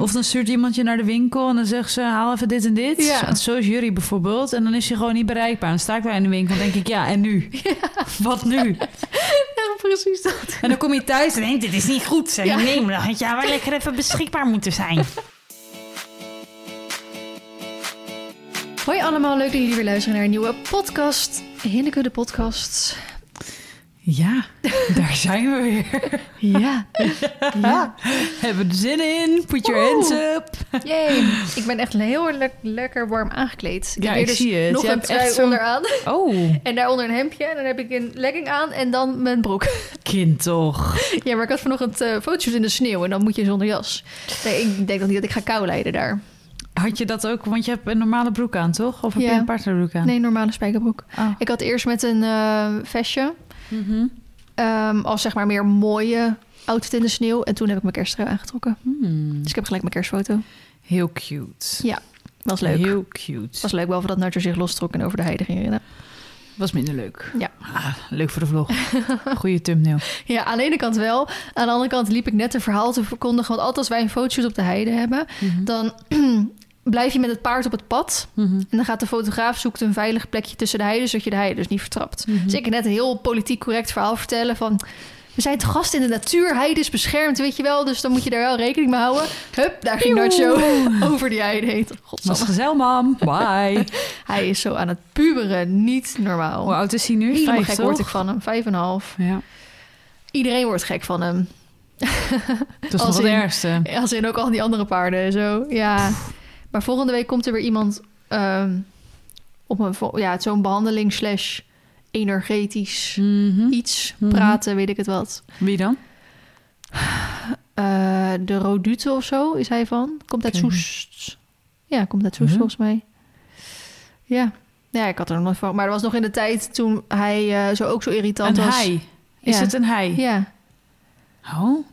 Of dan stuurt iemand je naar de winkel en dan zegt ze: haal even dit en dit. Ja. Zo is Jury bijvoorbeeld. En dan is je gewoon niet bereikbaar. Dan sta ik daar in de winkel en denk ik: ja, en nu? Wat nu? Ja, precies dat. En dan kom je thuis en denk: dit is niet goed. Zeg, Ja. Nee, maar dan had je wel lekker even beschikbaar moeten zijn. Hoi allemaal, leuk dat jullie weer luisteren naar een nieuwe podcast. Hinneke de podcast. Ja, daar zijn we weer. Ja. ja. Hebben we er zin in? Put your hands up. Yay. Ik ben echt heel le- lekker warm aangekleed. Ik Ja, heb ik dus zie het. nog Je een trui echt onderaan. Oh, En daaronder een hemdje. En dan heb ik een legging aan en dan mijn broek. kind toch. Ja, maar ik had vanochtend uh, fotoshoot in de sneeuw. En dan moet je zonder jas. Nee, ik denk dan niet dat ik ga kou lijden daar. Had je dat ook? Want je hebt een normale broek aan, toch? Of heb Ja. je een partnerbroek aan? Nee, normale spijkerbroek. Oh. Ik had eerst met een eh vestje. Mhm. ehm, als zeg maar meer mooie outfit in de sneeuw. En toen heb ik mijn kersttrui aangetrokken. Hmm. Dus ik heb gelijk mijn kerstfoto. Heel cute. Ja, was leuk. Heel cute. was leuk, behalve dat Nacho zich lostrok en over de heide ging rennen. Was minder leuk. Ja. Ah, leuk voor de vlog. Goeie thumbnail. Ja, aan de ene kant wel. Aan de andere kant liep ik net een verhaal te verkondigen. Want altijd als wij een fotoshoot op de heide hebben... Mhm. dan blijf je met het paard op het pad. Mhm. En dan gaat de fotograaf zoekt een veilig plekje tussen de heide... zodat je de heide dus niet vertrapt. Mhm. Dus ik net een heel politiek correct verhaal vertellen van... We zijn te gast in de natuur, heide is beschermd, weet je wel. Dus dan moet je daar wel rekening mee houden. Hup, daar ging Nacho over die heide heen. Was Godsamme. gezellig, mam. Bye. Hij is zo aan het puberen, niet normaal. Hoe oud is hij nu? Helemaal Vijf, gek toch? word ik van hem, vijf en een half. Ja. Iedereen wordt gek van hem. Dat is nog het ergste. Als in ook al die andere paarden en zo. Ja. Maar volgende week komt er weer iemand ehm, op een ja, zo'n behandeling slash energetisch Mhm. iets Mhm. praten, weet ik het wat. Wie dan? Eh, de Rodute of zo is hij van. Komt uit Oké. Soest. Ja, komt uit Soest volgens mij. Ja. Ja, ik had er nog nooit van. Maar dat was nog in de tijd toen hij eh, zo ook zo irritant Een was. hij. Is Ja. het een hij? Ja. Oh.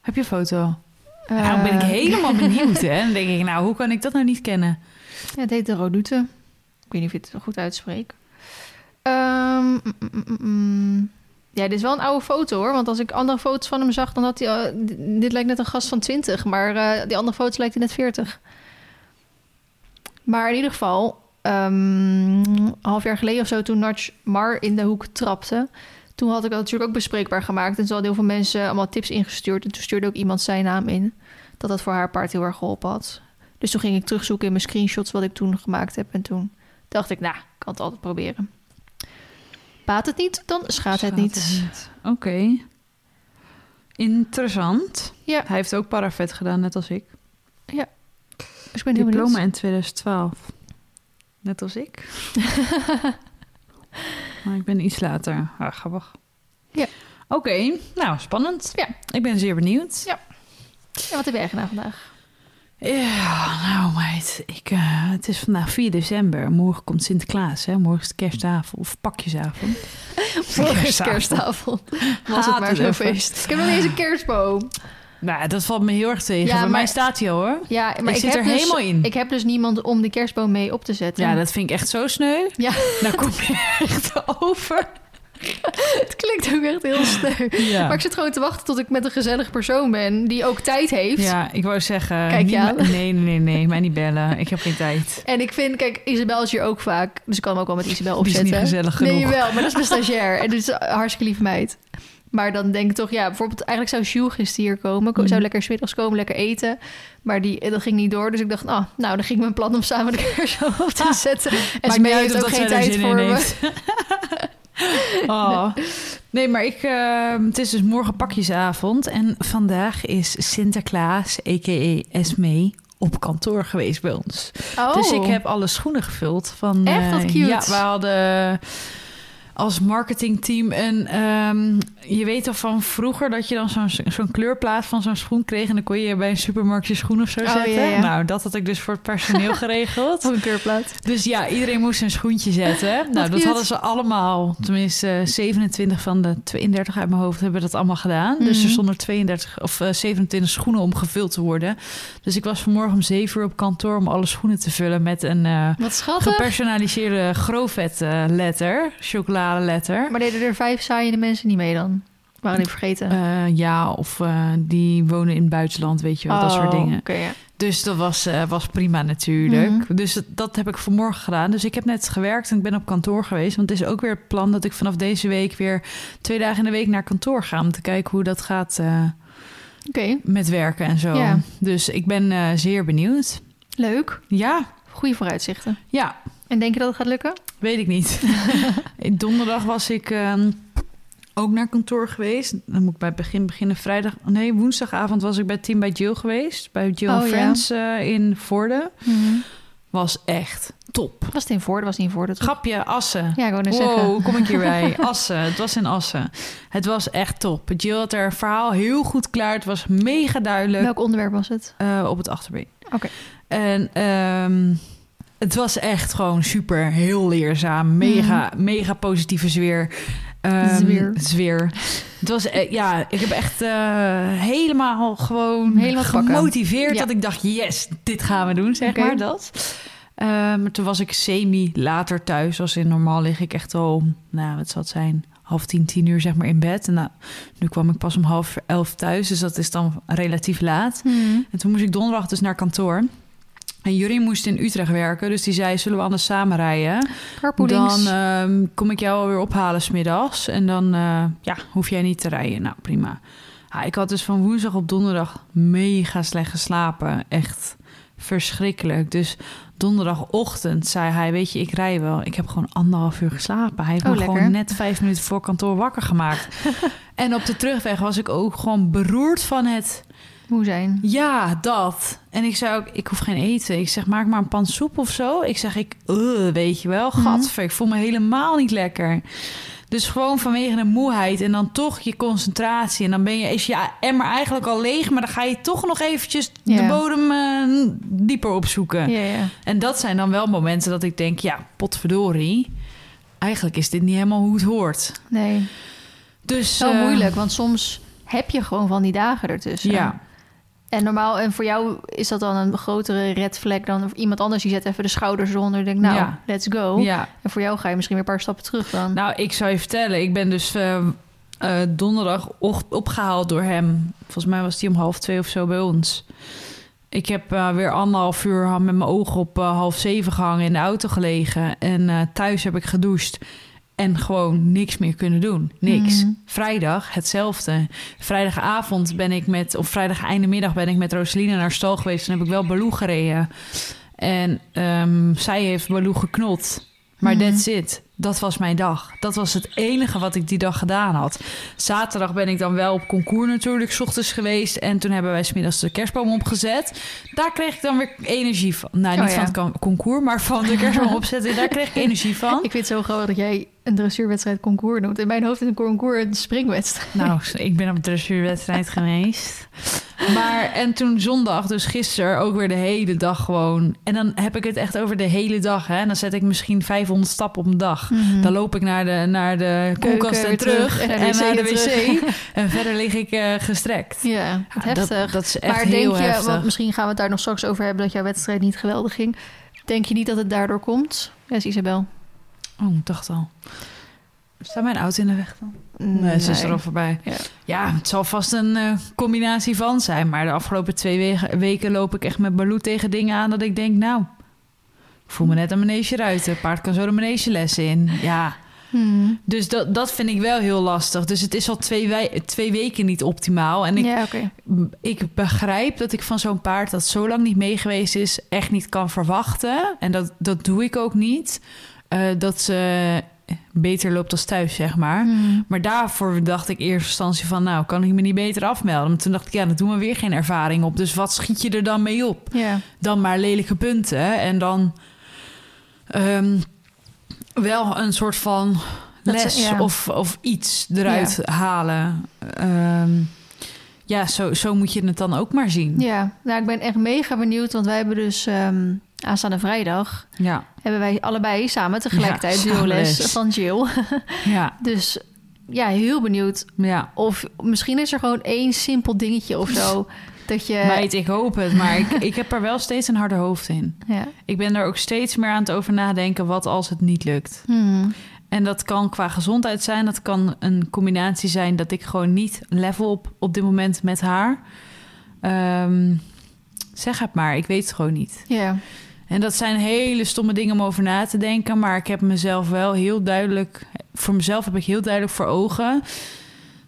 Heb je een foto? Eh, nou ben ik helemaal benieuwd, hè. Dan denk ik, nou, hoe kan ik dat nou niet kennen? Ja, het heet de Rodute. Ik weet niet of je het goed uitspreekt. Ehm, mm, mm, mm. Ja, dit is wel een oude foto hoor. Want als ik andere foto's van hem zag, dan had hij... eh, dit lijkt net een gast van 20. Maar eh, die andere foto's lijkt hij net 40. Maar in ieder geval... ehm, een half jaar geleden of zo, toen Natch Mar in de hoek trapte... Toen had ik dat natuurlijk ook bespreekbaar gemaakt. En toen hadden heel veel mensen allemaal tips ingestuurd. En toen stuurde ook iemand zijn naam in. Dat dat voor haar paard heel erg geholpen had. Dus toen ging ik terugzoeken in mijn screenshots wat ik toen gemaakt heb. En toen dacht ik, nou, ik kan het altijd proberen. Baat het niet, dan schaadt het niet. Oké. Interessant. Ja. Hij heeft ook paravet gedaan, net als ik. Dus ik ben Diploma in 2012. Net als ik. maar ik ben iets later. Ah, grappig. Ja. Oké, nou, spannend. Ja. Ik ben zeer benieuwd. Ja. Ja, wat heb jij gedaan vandaag? Ja, nou meid, ik, eh, het is vandaag 4 december. Morgen komt Sinterklaas, hè? Morgen is het kerstavond of pakjesavond. Morgen is kerstavond. Was het maar zo'n feest. Ik heb nog eens een kerstboom. Nou, dat valt me heel erg tegen. Ja, Bij maar- mij staat hij al, hoor. Ja, maar ik, ik, zit heb er dus, helemaal in. Ik heb dus niemand om die kerstboom mee op te zetten. Ja, dat vind ik echt zo sneu. Ja. Daar kom je echt over. het klinkt ook echt heel sneu. Ja. Maar ik zit gewoon te wachten tot ik met een gezellig persoon ben... die ook tijd heeft. Ja, ik wou zeggen... Kijk me- Nee, nee, nee, nee. Mij niet bellen. Ik heb geen tijd. En ik vind, kijk, Isabel is hier ook vaak. Dus ik kan hem ook wel met Isabel Die is opzetten. niet gezellig Nee, genoeg. jawel, maar dat is mijn stagiair. En dit is een hartstikke lieve meid. Maar dan denk ik toch, ja, bijvoorbeeld... Eigenlijk zou Jules gisteren hier komen. Ko-. Zou lekker 's middags komen, lekker eten. Maar die, dat ging niet door. Dus ik dacht, oh, nou, dan ging mijn plan om samen de kerstboom op te zetten. En Smee niet uit heeft ook geen tijd voor me. Oh. Nee, maar ik, eh, het is dus morgen pakjesavond. En vandaag is Sinterklaas, a.k.a. Esme, op kantoor geweest bij ons. Oh. Dus ik heb alle schoenen gevuld. Van, Echt? Wat eh, cute. Ja, we hadden als marketingteam een... ehm, je weet toch van vroeger dat je dan zo'n zo'n kleurplaat van zo'n schoen kreeg... en dan kon je bij een supermarkt je schoen of zo Oh, zetten. ja, ja. Nou, dat had ik dus voor het personeel geregeld. Een keurplaat. Dus ja, iedereen moest een schoentje zetten. nou, dat cute. hadden ze allemaal. Tenminste, eh, 27 van de 32 uit mijn hoofd hebben dat allemaal gedaan. Dus er Mhm. stonden 32 of eh, 27 schoenen om gevuld te worden. Dus ik was vanmorgen om 7 uur op kantoor om alle schoenen te vullen met een eh, Wat schattig. gepersonaliseerde groofvet letter. Maar deden er vijf saaiende mensen niet mee dan? Waren die vergeten? Eh, ja, of eh, die wonen in het buitenland, weet je wel, dat soort Oh, dingen. oké, ja. Dus dat was, eh, was prima natuurlijk. Mhm. Dus dat, dat heb ik vanmorgen gedaan. Dus ik heb net gewerkt en ik ben op kantoor geweest. Want het is ook weer het plan dat ik vanaf deze week weer twee dagen in de week naar kantoor ga. Om te kijken hoe dat gaat met werken en zo. Ja. Dus ik ben zeer benieuwd. leuk. Ja, Goede vooruitzichten. ja, En denk je dat het gaat lukken? Weet ik niet. Donderdag was ik ehm, ook naar kantoor geweest. Dan moet ik bij het begin beginnen. Vrijdag, nee, woensdagavond was ik bij Team bij Jill geweest. Bij Jill Oh, ja. Friends eh, in Voorde. Was echt top. Was het in Voorde? Was het niet in Voorde? toch? Grapje, Assen. Ja, ik wou net Wow, zeggen. hoe kom ik hierbij? Assen. Het was in Assen. Het was echt top. Jill had haar verhaal heel goed klaar. Het was mega duidelijk Welk onderwerp was het? eh, op het achterbeen. Oké. En ehm, het was echt gewoon super, heel leerzaam. Mega, mega positieve sfeer. Ehm, Zweer. Zweer. Het was, eh, ja, ik heb echt eh, helemaal gewoon Helemaal gemotiveerd Ja. dat ik dacht, yes, dit gaan we doen, zeg maar dat. Maar toen was ik semi later thuis. Als in normaal lig ik echt al, om, nou, wat zal het zijn, half tien, tien uur zeg maar in bed. En nou, nu kwam ik pas om half elf thuis, dus dat is dan relatief laat. En toen moest ik donderdag dus naar kantoor. En moest in Utrecht werken, dus die zei: Zullen we anders samen rijden? Carpoolings. Dan ehm, kom ik jou alweer ophalen smiddags. En dan eh, ja, hoef jij niet te rijden. Nou, prima. Ja, ik had dus van woensdag op donderdag mega slecht geslapen. Echt verschrikkelijk. Dus donderdagochtend zei hij: Weet je, ik rij wel. Ik heb gewoon anderhalf uur geslapen. Hij heeft Oh, me lekker. gewoon net vijf minuten voor kantoor wakker gemaakt. en op de terugweg was ik ook gewoon beroerd van het. Hoe zijn? Ja, dat. En ik zei ook, ik hoef geen eten. Ik zeg, maak maar een pan soep of zo. Ik zeg, ik, uh, weet je wel, Mhm. gadver, ik voel me helemaal niet lekker. Dus gewoon vanwege de moeheid en dan toch je concentratie. En dan ben je, is je emmer eigenlijk al leeg, maar dan ga je toch nog eventjes de bodem eh, dieper opzoeken. En dat zijn dan wel momenten dat ik denk, ja, potverdorie. Eigenlijk is dit niet helemaal hoe het hoort. Nee. Dus... Zo eh, moeilijk, want soms heb je gewoon van die dagen ertussen. Ja, En normaal, en voor jou is dat dan een grotere red flag dan iemand anders die zet even de schouders eronder en denkt, nou, Ja. let's go. ja. En voor jou ga je misschien weer een paar stappen terug dan. Nou, ik zou je vertellen, ik ben dus eh, donderdag opgehaald door hem. Volgens mij was die om half twee of zo bij ons. Ik heb eh, weer anderhalf uur met mijn ogen op half zeven gehangen in de auto gelegen. En thuis heb ik gedoucht. En gewoon niks meer kunnen doen. Niks. Mhm. Vrijdag hetzelfde. Vrijdagavond ben ik met, of vrijdag einde middag ben ik met Roseline naar stal geweest. En heb ik wel Baloo gereden. En ehm, zij heeft Baloo geknot. Maar Mhm. that's it. Dat was mijn dag. Dat was het enige wat ik die dag gedaan had. Zaterdag ben ik dan wel op concours natuurlijk, 's ochtends geweest. En toen hebben wij smiddags de kerstboom opgezet. Daar kreeg ik dan weer energie van. Nou, Oh, niet ja. van het concours, maar van de kerstboom opzetten. Daar kreeg ik energie van. Ik vind het zo grappig dat jij een dressuurwedstrijd concours noemt. In mijn hoofd is een concours een springwedstrijd. Nou, ik ben op de dressuurwedstrijd geweest. Maar, en toen zondag, dus gisteren, ook weer de hele dag gewoon. En dan heb ik het echt over de hele dag. Hè? En dan zet ik misschien 500 stappen op een dag. Dan loop ik naar de, naar de koelkast en terug. En, En naar de wc en verder lig ik eh, gestrekt. Ja, dat- heftig. Dat, is echt maar heel denk je, heftig. want misschien gaan we het daar nog straks over hebben... dat jouw wedstrijd niet geweldig ging. Denk je niet dat het daardoor komt? Ja, is Isabel. Oh, ik dacht al. Staat mijn auto in de weg dan? Nee, ze is er al voorbij. Ja. Ja, het zal vast een eh, combinatie van zijn. Maar de afgelopen twee we- weken loop ik echt met Baloo tegen dingen aan... dat ik denk, nou, ik voel me net een manege ruiten. Paard kan zo de manegelessen in. Ja, Hmm. dus dat, dat vind ik wel heel lastig. Dus het is al twee, twee weken niet optimaal. En ik, Ja, ik begrijp dat ik van zo'n paard dat zo lang niet mee geweest is, echt niet kan verwachten. En dat, dat doe ik ook niet. Eh, dat ze beter loopt als thuis, zeg maar. Hmm. Maar daarvoor dacht ik in eerste instantie van... nou, kan ik me niet beter afmelden? Maar toen dacht ik, ja, dan doen we weer geen ervaring op. Dus wat schiet je er dan mee op? Dan maar lelijke punten. En dan ehm, wel een soort van ze- les ja. of, of iets eruit halen. Ehm, ja, zo, zo moet je het dan ook maar zien. ja, nou, ik ben echt mega benieuwd... want wij hebben dus ehm, aanstaande vrijdag... Ja, hebben wij allebei samen tegelijkertijd Ja, duoles les. van Jill. ja, dus ja, heel benieuwd. ja. Of misschien is er gewoon één simpel dingetje of zo... dat je... Meid, ik hoop het. Maar ik, ik heb er wel steeds een harder hoofd in. Ja. Ik ben er ook steeds meer aan het over nadenken... wat als het niet lukt. Hmm. En dat kan qua gezondheid zijn. Dat kan een combinatie zijn dat ik gewoon niet level op op dit moment met haar. Ehm, zeg het maar, ik weet het gewoon niet. Ja. En dat zijn hele stomme dingen om over na te denken. Maar ik heb mezelf wel heel duidelijk... Voor mezelf heb ik heel duidelijk voor ogen...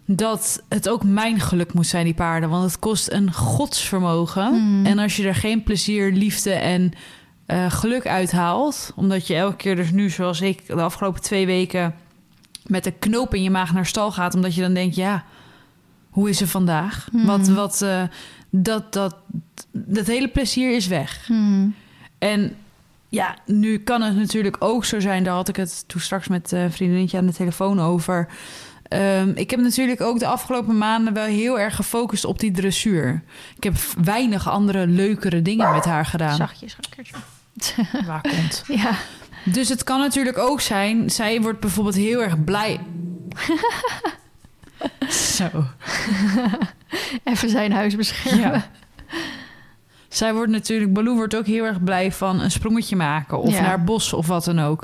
dat het ook mijn geluk moet zijn, die paarden. Want het kost een godsvermogen. Hmm. En als je er geen plezier, liefde en eh, geluk uithaalt... omdat je elke keer dus nu, zoals ik... de afgelopen twee weken met een knoop in je maag naar stal gaat... omdat je dan denkt, ja, hoe is ze vandaag? Hmm. Wat, wat, eh, dat, dat, dat hele plezier is weg. Hmm. En ja, nu kan het natuurlijk ook zo zijn. Daar had ik het toen straks met een vriendinnetje aan de telefoon over. Ehm, ik heb natuurlijk ook de afgelopen maanden wel heel erg gefocust op die dressuur. Ik heb weinig andere leukere dingen met haar gedaan. Zachtjes, rakkertje. Waar komt. Ja. Dus het kan natuurlijk ook zijn. Zij wordt bijvoorbeeld heel erg blij. Zo. Even zijn huis beschermen. Ja. Zij wordt natuurlijk, Baloo wordt ook heel erg blij van een sprongetje maken of Ja. naar bos of wat dan ook.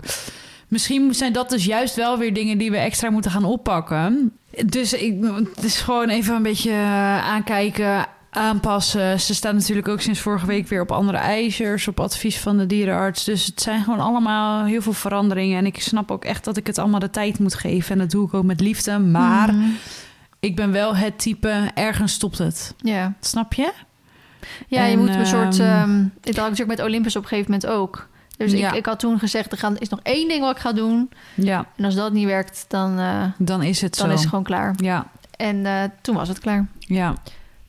Misschien zijn dat dus juist wel weer dingen die we extra moeten gaan oppakken. Dus ik, het is gewoon even een beetje eh, aankijken, aanpassen. Ze staan natuurlijk ook sinds vorige week weer op andere ijzers, op advies van de dierenarts. Dus het zijn gewoon allemaal heel veel veranderingen. En ik snap ook echt dat ik het allemaal de tijd moet geven. En dat doe ik ook met liefde. Maar Mhm. ik ben wel het type, ergens stopt het. Ja. Snap je? Ja, je moet een soort... ehm dit had ik natuurlijk met Olympus op een gegeven moment ook. Dus Ja. ik, ik had toen gezegd, er gaan- is nog één ding wat ik ga doen. Ja, En als dat niet werkt, dan, eh, dan is het dan zo. is het gewoon klaar. Ja, En eh, toen was het klaar. ja,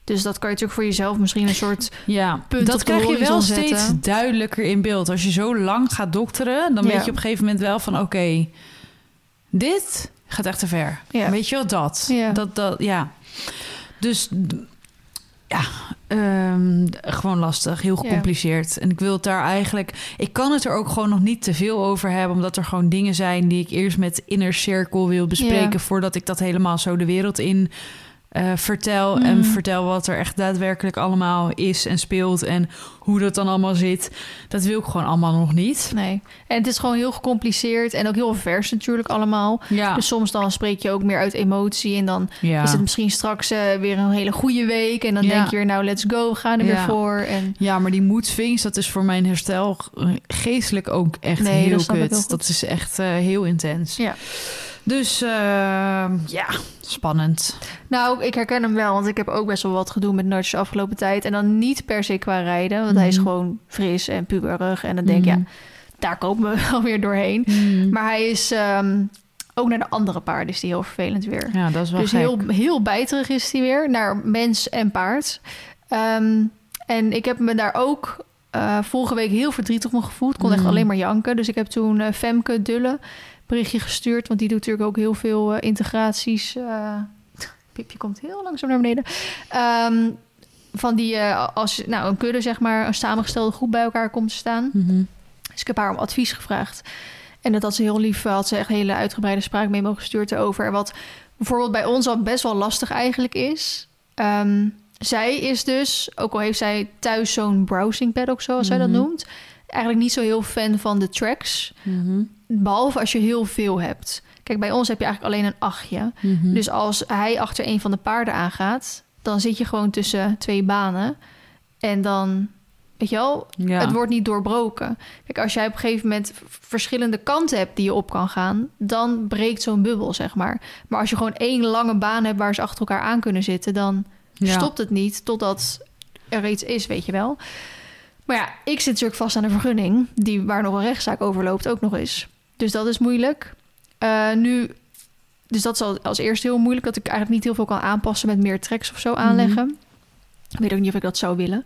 Dus dat kan je natuurlijk voor jezelf misschien een soort... ja. Punt dat krijg je wel steeds duidelijker in beeld. Als je zo lang gaat dokteren, dan Ja. weet je op een gegeven moment wel van... oké, dit gaat echt te ver. Ja. Weet je wel, dat. Ja. Dat, dat, ja. Dus ja, ehm, gewoon lastig, heel Ja. gecompliceerd. En ik wil het daar eigenlijk... Ik kan het er ook gewoon nog niet te veel over hebben... omdat er gewoon dingen zijn die ik eerst met inner cirkel wil bespreken... Ja. voordat ik dat helemaal zo de wereld in eh, vertel... en Mhm. vertel wat er echt daadwerkelijk allemaal is en speelt... en hoe dat dan allemaal zit. Dat wil ik gewoon allemaal nog niet. Nee. En het is gewoon heel gecompliceerd en ook heel vers natuurlijk allemaal. Ja, Dus soms dan spreek je ook meer uit emotie. En dan ja. is het misschien straks eh, weer een hele goede week. En dan Ja. denk je weer, nou, let's go, we gaan er weer voor. En Ja, maar die moedswings, dat is voor mijn herstel eh, geestelijk ook echt Nee, heel dat kut. Dat is echt heel intens. ja. Dus eh, ja, spannend. Nou, ik herken hem wel, want ik heb ook best wel wat gedoe met Nudge de afgelopen tijd. En dan niet per se qua rijden, want hij is Mhm. gewoon fris en puberig. En dan denk ik, Mhm. ja, daar komen we alweer doorheen. Maar hij is ehm, ook naar de andere paarden is die heel vervelend weer. Ja, dat is wel Dus gek. heel, heel bijterig is hij weer naar mens en paard. Ehm, en ik heb me daar ook eh, vorige week heel verdrietig om gevoeld. Ik kon echt alleen maar janken. Dus ik heb toen eh, Femke Dulle berichtje gestuurd. Want die doet natuurlijk ook heel veel eh, integraties. eh Pipje komt heel langzaam naar beneden. Ehm, van die, eh, als nou, een kudde, zeg maar, een samengestelde groep bij elkaar komt te staan. Mhm. Dus ik heb haar om advies gevraagd. En dat had ze heel lief, had ze echt hele uitgebreide spraakmemo gestuurd erover. En wat bijvoorbeeld bij ons al best wel lastig eigenlijk is. ehm, zij is dus, ook al heeft zij thuis zo'n browsing paddock, zoals zij dat Mhm. noemt, eigenlijk niet zo heel fan van de tracks. Mhm. Behalve als je heel veel hebt. Kijk, bij ons heb je eigenlijk alleen een achtje. Mhm. Dus als hij achter een van de paarden aangaat, dan zit je gewoon tussen twee banen. En dan, weet je wel, ja. het wordt niet doorbroken. Kijk, als jij op een gegeven moment verschillende kanten hebt die je op kan gaan, dan breekt zo'n bubbel, zeg maar. Maar als je gewoon één lange baan hebt waar ze achter elkaar aan kunnen zitten, dan Ja. stopt het niet totdat er iets is, weet je wel. Maar ja, ik zit natuurlijk vast aan een vergunning, die, waar nog een rechtszaak over loopt, ook nog eens. Dus dat is moeilijk. Eh, nu, dus dat is al als eerste heel moeilijk, dat ik eigenlijk niet heel veel kan aanpassen met meer tracks of zo aanleggen. Ik weet ook niet of ik dat zou willen.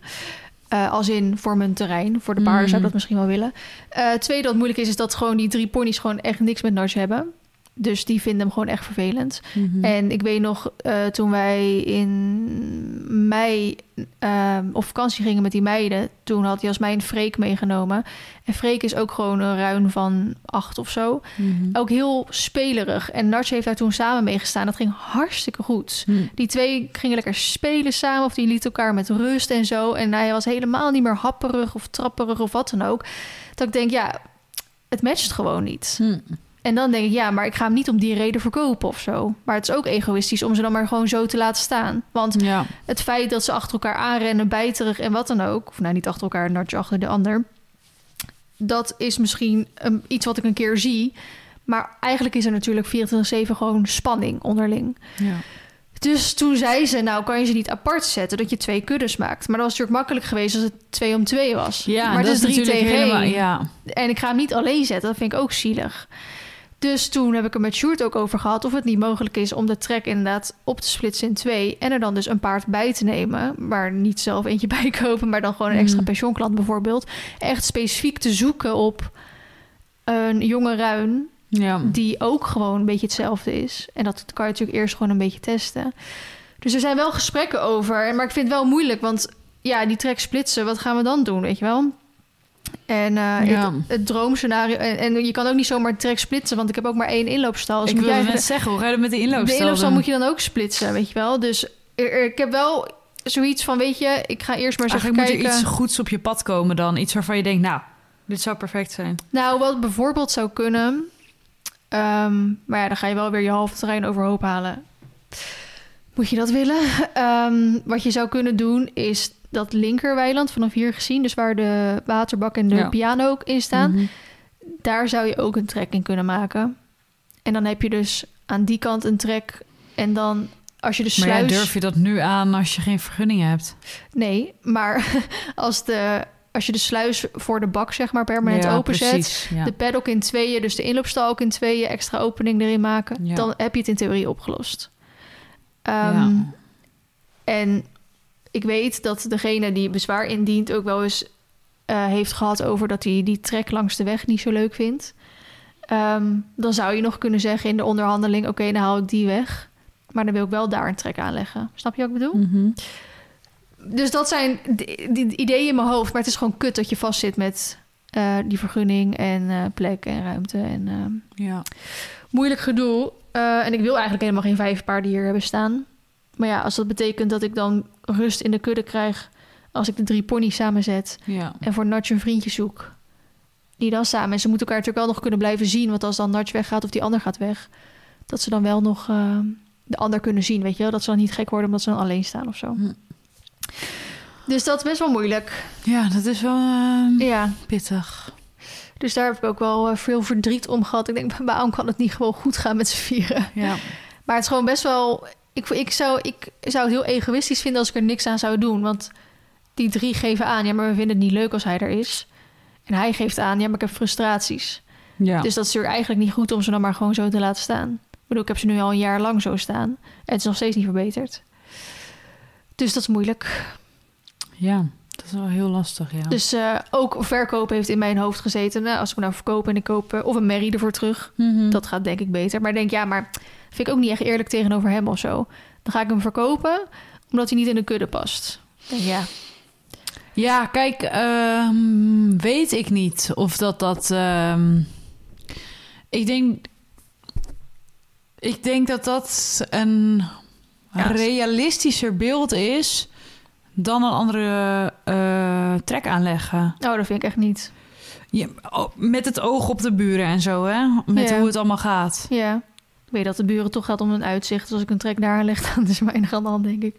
Eh, als in voor mijn terrein. Voor de paarden zou ik dat misschien wel willen. Eh tweede wat moeilijk is, is dat gewoon die drie ponies gewoon echt niks met Nudge hebben. Dus die vinden hem gewoon echt vervelend. Mhm. En ik weet nog, eh, toen wij in mei ehm, op vakantie gingen met die meiden... toen had Jasmijn Freek meegenomen. En Freek is ook gewoon een ruin van acht of zo. Mhm. Ook heel spelerig. En Nudge heeft daar toen samen mee gestaan. Dat ging hartstikke goed. Mhm. Die twee gingen lekker spelen samen. Of die lieten elkaar met rust en zo. En hij was helemaal niet meer happerig of trapperig of wat dan ook. Dat ik denk, ja, het matcht gewoon niet. En dan denk ik, ja, maar ik ga hem niet om die reden verkopen of zo. Maar het is ook egoïstisch om ze dan maar gewoon zo te laten staan. Want Ja. het feit dat ze achter elkaar aanrennen, bijterig en wat dan ook... of nou, niet achter elkaar, een nartje achter de ander... dat is misschien iets wat ik een keer zie... Maar eigenlijk is er natuurlijk 24-7 gewoon spanning onderling. ja. Dus toen zei ze, nou kan je ze niet apart zetten... dat je twee kuddes maakt. Maar dat was natuurlijk makkelijk geweest als het twee om twee was. Ja, maar dat het is drie natuurlijk tegen helemaal- één. Ja. En ik ga hem niet alleen zetten, dat vind ik ook zielig. Dus toen heb ik er met Sjoerd ook over gehad... of het niet mogelijk is om de trek inderdaad op te splitsen in twee... en er dan dus een paard bij te nemen. Maar niet zelf eentje bijkopen, maar dan gewoon een extra Mhm. pensioenklant bijvoorbeeld. Echt specifiek te zoeken op een jonge ruin... ja. die ook gewoon een beetje hetzelfde is. En dat kan je natuurlijk eerst gewoon een beetje testen. Dus er zijn wel gesprekken over. Maar ik vind het wel moeilijk, want ja, die trek splitsen, wat gaan we dan doen, weet je wel? En eh, Ja. het, het droomscenario... En, en je kan ook niet zomaar trek splitsen, want ik heb ook maar één inloopstal. Dus ik wilde jij net zeggen, hoe ga je dat met de de inloopstal inloopstal doen? moet je dan ook splitsen, weet je wel? Dus er- er- ik heb wel zoiets van, weet je, ik ga eerst maar eens even Eigenlijk moet er iets goeds op je pad komen dan. Iets waarvan je denkt, nou, dit zou perfect zijn. Nou, wat bijvoorbeeld zou kunnen. ehm, maar ja, dan ga je wel weer je halve terrein overhoop halen. Moet je dat willen? Ehm, wat je zou kunnen doen is dat linkerweiland vanaf hier gezien, dus waar de waterbak en de Ja. piano ook in staan, Mhm. daar zou je ook een trek in kunnen maken. En dan heb je dus aan die kant een trek en dan als je de Maar ja, sluis... durf je dat nu aan als je geen vergunning hebt? Nee, maar als, de, als je de sluis voor de bak zeg maar permanent ja, openzet, precies. Ja. de paddock in tweeën, dus de inloopstal ook in tweeën, extra opening erin maken, dan heb je het in theorie opgelost. Ehm. En ik weet dat degene die bezwaar indient ook wel eens eh, heeft gehad over dat hij die trek langs de weg niet zo leuk vindt. Ehm, dan zou je nog kunnen zeggen in de onderhandeling: oké, dan haal ik die weg. Maar dan wil ik wel daar een trek aanleggen. Snap je wat ik bedoel? Mhm. Dus dat zijn die, ideeën in mijn hoofd. Maar het is gewoon kut dat je vastzit met eh, die vergunning en eh, plek en ruimte. En ehm, ja. moeilijk gedoe. En ik wil eigenlijk helemaal geen vijf paarden hier hebben staan. Maar ja, als dat betekent dat ik dan rust in de kudde krijg... als ik de drie pony's samenzet ja. en voor Natch een vriendje zoek... die dan samen... en ze moeten elkaar natuurlijk wel nog kunnen blijven zien... want als dan Natch weggaat of die ander gaat weg... dat ze dan wel nog eh, de ander kunnen zien, weet je wel? Dat ze dan niet gek worden omdat ze dan alleen staan of zo. Hm. Dus dat is best wel moeilijk. ja, dat is wel eh, Ja, pittig. dus daar heb ik ook wel eh, veel verdriet om gehad. Ik denk, waarom kan het niet gewoon goed gaan met z'n vieren? Ja. Maar het is gewoon best wel... Ik, ik, zou, ik zou het heel egoïstisch vinden als ik er niks aan zou doen. Want die drie geven aan, ja, maar we vinden het niet leuk als hij er is. En hij geeft aan, ja, maar ik heb frustraties. ja. Dus dat is natuurlijk eigenlijk niet goed om ze dan maar gewoon zo te laten staan. Ik bedoel, ik heb ze nu al een jaar lang zo staan. En het is nog steeds niet verbeterd. Dus dat is moeilijk. ja, dat is wel heel lastig, ja. Dus eh, ook verkopen heeft in mijn hoofd gezeten. Nou, als ik hem nou verkoop en ik koop... eh, of een merrie ervoor terug. Mhm. Dat gaat denk ik beter. Maar ik denk, ja, maar vind ik ook niet echt eerlijk tegenover hem of zo. Dan ga ik hem verkopen, omdat hij niet in de kudde past. Denk, ja, Ja, kijk, ehm, weet ik niet of dat dat. ehm, ik denk. Ik denk dat dat een Ja. realistischer beeld is dan een andere eh trek aanleggen. nou, dat vind ik echt niet. Ja, oh, met het oog op de buren en zo, hè? Met hoe het allemaal gaat. Ja, ik weet dat de buren toch gaat om een uitzicht. Dus als ik een trek daar leg, dan is er weinig aan de hand, denk ik.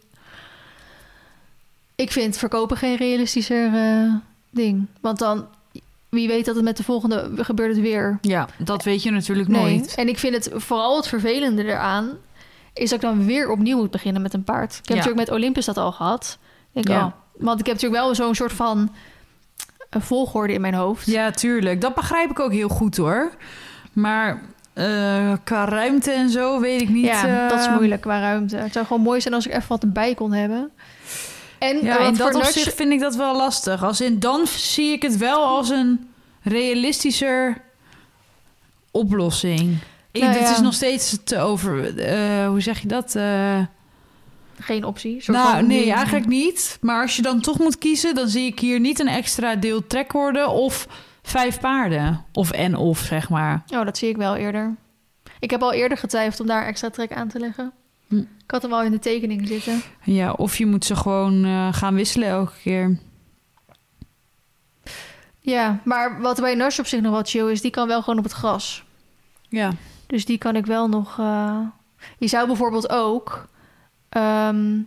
Ik vind verkopen geen realistischer eh, ding. Want dan, wie weet dat het met de volgende gebeurt het weer. Ja, dat weet je natuurlijk Nee. nooit. En ik vind het vooral het vervelende eraan... is dat ik dan weer opnieuw moet beginnen met een paard. Ik heb Ja. natuurlijk met Olympus dat al gehad. Ik Ja. want ik heb natuurlijk wel zo'n soort van... een volgorde in mijn hoofd. Ja, tuurlijk. Dat begrijp ik ook heel goed hoor. Maar eh, qua ruimte en zo weet ik niet. ja, dat is eh, moeilijk qua ruimte. Het zou gewoon mooi zijn als ik even wat erbij kon hebben. En Ja, eh, in dat opzicht nudge- vind ik dat wel lastig. Als in dan zie ik het wel als een realistischer oplossing. Ik, Nou Het ja. is nog steeds te over. eh, hoe zeg je dat? Eh, geen optie. Soort nou, van- nee, eigenlijk niet. Maar als je dan toch moet kiezen, dan zie ik hier niet een extra deel trekwoorden of vijf paarden. Of en of, zeg maar. Oh, dat zie ik wel eerder. Ik heb al eerder getwijfeld om daar extra trek aan te leggen. Hm. Ik had hem al in de tekening zitten. Ja, of je moet ze gewoon eh, gaan wisselen elke keer. Ja, maar wat bij Nash op zich nog wat chill is, die kan wel gewoon op het gras. Ja. Dus die kan ik wel nog. eh, Je zou bijvoorbeeld ook. Ehm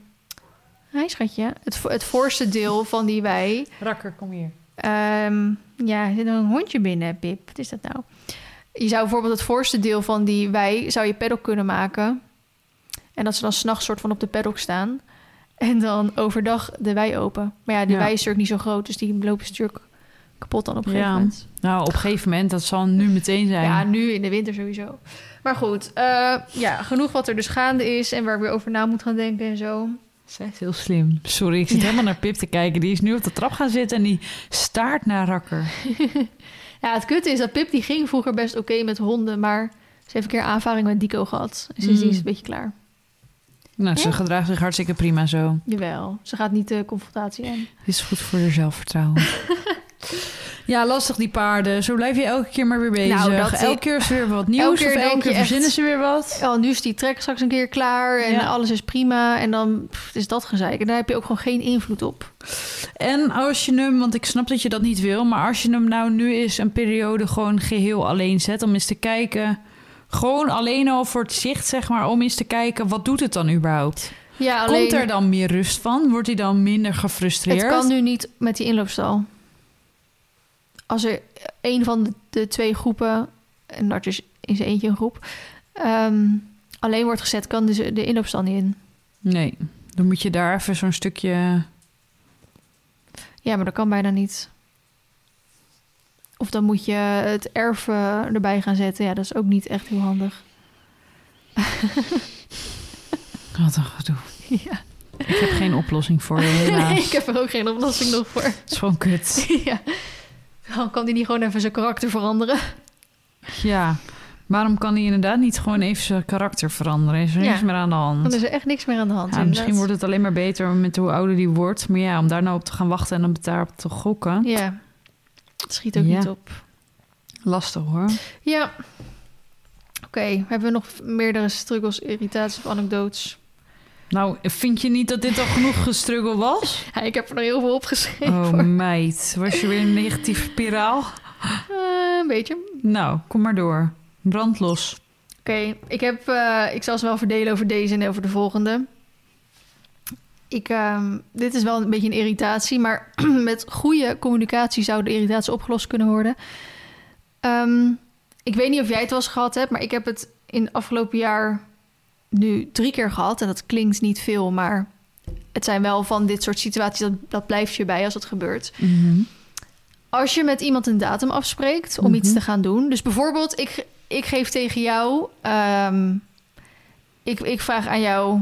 Hi schatje. Het, het voorste deel van die wei. Rakker, kom hier. ehm, ja, er zit een hondje binnen, Pip. Wat is dat nou? Je zou bijvoorbeeld het voorste deel van die wei... zou je paddock kunnen maken. En dat ze dan s'nachts soort van op de paddock staan. En dan overdag de wei open. Maar ja, de Ja. wei is natuurlijk niet zo groot... dus die lopen natuurlijk kapot dan op een gegeven Ja. moment. Nou, op een gegeven moment, dat zal nu meteen zijn. Ja, nu in de winter sowieso. Maar goed, eh, ja, genoeg wat er dus gaande is... en waar ik weer over na moet gaan denken en zo. Zij is heel slim. Sorry, ik zit helemaal naar Pip te kijken. Die is nu op de trap gaan zitten en die staart naar Rakker. Ja, het kutte is dat Pip die ging vroeger best oké met honden... maar ze heeft een keer aanvaring met Dico gehad. Sindsdien Mm. is het een beetje klaar. Nou, ze Ja. gedraagt zich hartstikke prima zo. Jawel, ze gaat niet de confrontatie aan. Is goed voor je zelfvertrouwen. ja, lastig die paarden. Zo blijf je elke keer maar weer bezig. Nou, dat elke ik- keer is er weer wat Elke nieuws. keer of elke keer echt- verzinnen ze weer wat. Oh, nu is die trek straks een keer klaar en Ja. alles is prima. En dan pff, is dat gezeik. En daar heb je ook gewoon geen invloed op. En als je hem, want ik snap dat je dat niet wil... maar als je hem nou nu eens een periode gewoon geheel alleen zet... om eens te kijken... gewoon alleen al voor het zicht, zeg maar... om eens te kijken, wat doet het dan überhaupt? Ja, alleen Komt er dan meer rust van? Wordt hij dan minder gefrustreerd? het kan nu niet met die inloopstal. Als er een van de, de twee groepen, en dat is in zijn eentje een groep, ehm, alleen wordt gezet, kan dus de inloopstal niet in. Nee, dan moet je daar even zo'n stukje... Ja, maar dat kan bijna niet. Of dan moet je het erf eh, erbij gaan zetten. Ja, dat is ook niet echt heel handig. Wat een gedoe. Ja. Ik heb geen oplossing voor je, helaas. Nee, ik heb er ook geen oplossing nog voor. Het is gewoon kut. ja. Kan hij niet gewoon even zijn karakter veranderen. Ja, waarom kan hij inderdaad niet gewoon even zijn karakter veranderen? Is er Ja. niks meer aan de hand? Dan is er echt niks meer aan de hand. Ja, misschien wordt het alleen maar beter met hoe ouder die wordt. Maar ja, om daar nou op te gaan wachten en dan daarop te gokken. Ja, het schiet ook Ja. niet op. Lastig hoor. Ja. Oké, hebben we nog meerdere struggles, irritaties of anekdotes? Nou, vind je niet dat dit al genoeg gestruggel was? Ja, ik heb er nog heel veel opgeschreven. Oh meid, was je weer een negatieve spiraal? Eh, een beetje. Nou, kom maar door. Brand los. Oké, ik heb, eh, ik zal ze wel verdelen over deze en over de volgende. Ik, ehm, dit is wel een beetje een irritatie, maar met goede communicatie zou de irritatie opgelost kunnen worden. Ehm, ik weet niet of jij het wel eens gehad hebt, maar ik heb het in het afgelopen jaar nu drie keer gehad. En dat klinkt niet veel, maar het zijn wel van dit soort situaties, dat, dat blijft je bij als het gebeurt. Mhm. Als je met iemand een datum afspreekt om Mhm. iets te gaan doen. Dus bijvoorbeeld, ik, ik geef tegen jou. ehm, ik, ik vraag aan jou.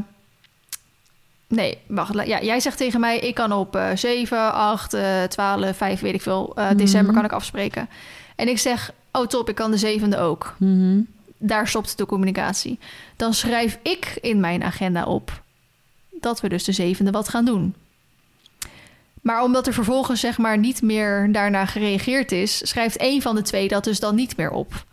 Nee, wacht. Ja, jij zegt tegen mij: ik kan op eh 7, 8, eh 12, 5, weet ik veel. eh, Mhm. December kan ik afspreken. En ik zeg: Oh, top, ik kan de zevende ook. Mhm. Daar stopt de communicatie. Dan schrijf ik in mijn agenda op dat we dus de zevende wat gaan doen. Maar omdat er vervolgens zeg maar niet meer daarna gereageerd is, schrijft één van de twee dat dus dan niet meer op.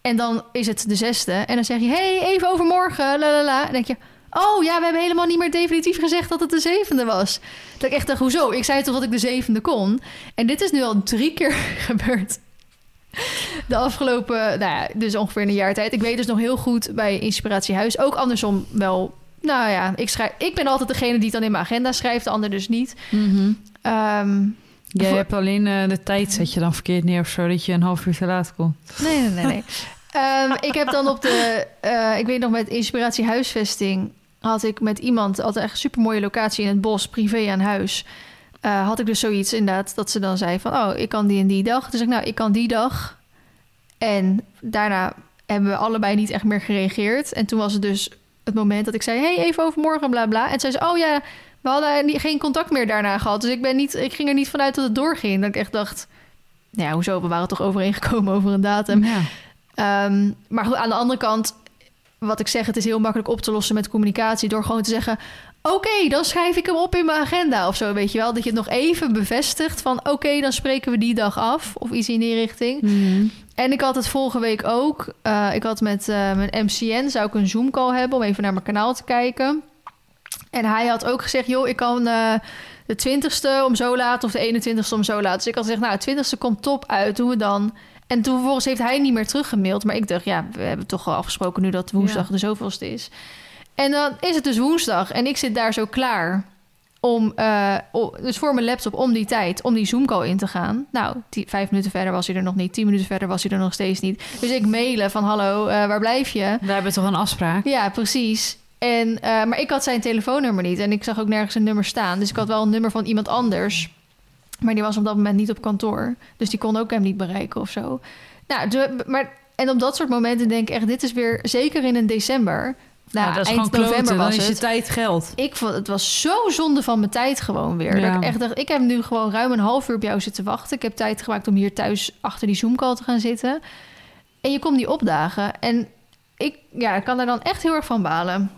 En dan is het de zesde. En dan zeg je, hey, even overmorgen, la la la. En denk je, oh ja, we hebben helemaal niet meer definitief gezegd dat het de zevende was. Dat ik echt dacht, hoezo? Ik zei toch dat ik de zevende kon? En dit is nu al drie keer gebeurd. De afgelopen, nou ja, dus ongeveer een jaar tijd. Ik weet dus nog heel goed bij Inspiratiehuis, ook andersom wel. Nou ja, ik, schrijf, ik ben altijd degene die het dan in mijn agenda schrijft, de ander dus niet. Mhm. Ehm, Jij Voor- hebt alleen eh, de tijd zet je dan verkeerd neer of zo, dat je een half uur te laat komt. Nee, nee, nee. nee. Ehm, ik heb dan op de... eh, ik weet nog, met Inspiratie Huisvesting... had ik met iemand... altijd echt een supermooie locatie in het bos, privé aan huis... eh, had ik dus zoiets inderdaad, dat ze dan zei van... oh, ik kan die en die dag. Dus ik, nou, ik kan die dag. En daarna hebben we allebei niet echt meer gereageerd. En toen was het dus het moment dat ik zei... hey, even overmorgen, bla bla. En zei ze, oh ja, we hadden niet- geen contact meer daarna gehad. Dus ik, ben niet, ik ging er niet vanuit dat het doorging. Dat ik echt dacht... Nou ja, hoezo? We waren toch overeengekomen over een datum. Ja. Ehm, maar goed, aan de andere kant, wat ik zeg, het is heel makkelijk op te lossen met communicatie door gewoon te zeggen: Oké, dan schrijf ik hem op in mijn agenda of zo, weet je wel. Dat je het nog even bevestigt van: Oké, dan spreken we die dag af of iets in die richting. Mhm. En ik had het vorige week ook. eh, ik had met eh, mijn MCN, zou ik een Zoom-call hebben om even naar mijn kanaal te kijken. En hij had ook gezegd: Joh, ik kan. eh, de 20ste om zo laat of de 21ste om zo laat. Dus ik had gezegd, nou, de 20ste komt top uit, doen we dan. En toen vervolgens heeft hij niet meer teruggemaild. Maar ik dacht, ja, we hebben toch al afgesproken nu dat woensdag Ja. de zoveelste is. En dan is het dus woensdag en ik zit daar zo klaar om, eh, dus voor mijn laptop om die tijd, om die Zoom-call in te gaan. Nou, die, vijf minuten verder was hij er nog niet, tien minuten verder was hij er nog steeds niet. Dus ik mailen van, hallo, eh, waar blijf je? We hebben toch een afspraak? Ja, precies. En, eh, maar ik had zijn telefoonnummer niet en ik zag ook nergens een nummer staan. Dus ik had wel een nummer van iemand anders. Maar die was op dat moment niet op kantoor. Dus die kon ook hem niet bereiken of zo. Nou, de- maar, en op dat soort momenten denk ik echt... dit is weer, zeker in een december... Nou, Ja, dat is eind gewoon kloten. november Dan was is je het. tijd geld. Ik vond het was zo zonde van mijn tijd gewoon weer. Ja. Dat ik echt dacht, ik heb nu gewoon ruim een half uur op jou zitten wachten. Ik heb tijd gemaakt om hier thuis achter die Zoom-call te gaan zitten. En je komt niet opdagen. En ik ja, ik kan daar dan echt heel erg van balen.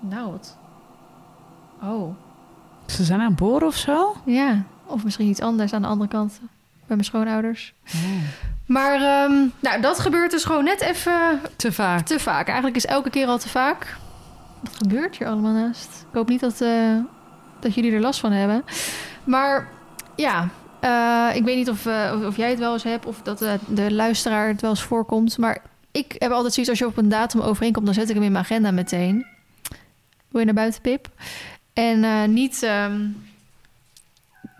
Nou, wat? Oh, Ze zijn aan het boren of zo? ja. Of misschien iets anders aan de andere kant. Bij mijn schoonouders. Maar ehm, nou, dat gebeurt dus gewoon net even Te vaak. te vaak. Eigenlijk is elke keer al te vaak. Wat gebeurt hier allemaal naast? Ik hoop niet dat, eh, dat jullie er last van hebben. Maar ja, eh, ik weet niet of, eh, of, of jij het wel eens hebt... of dat eh, de luisteraar het wel eens voorkomt. Maar ik heb altijd zoiets als je op een datum overeenkomt... dan zet ik hem in mijn agenda meteen. Wil je naar buiten, Pip? En eh, niet... ehm,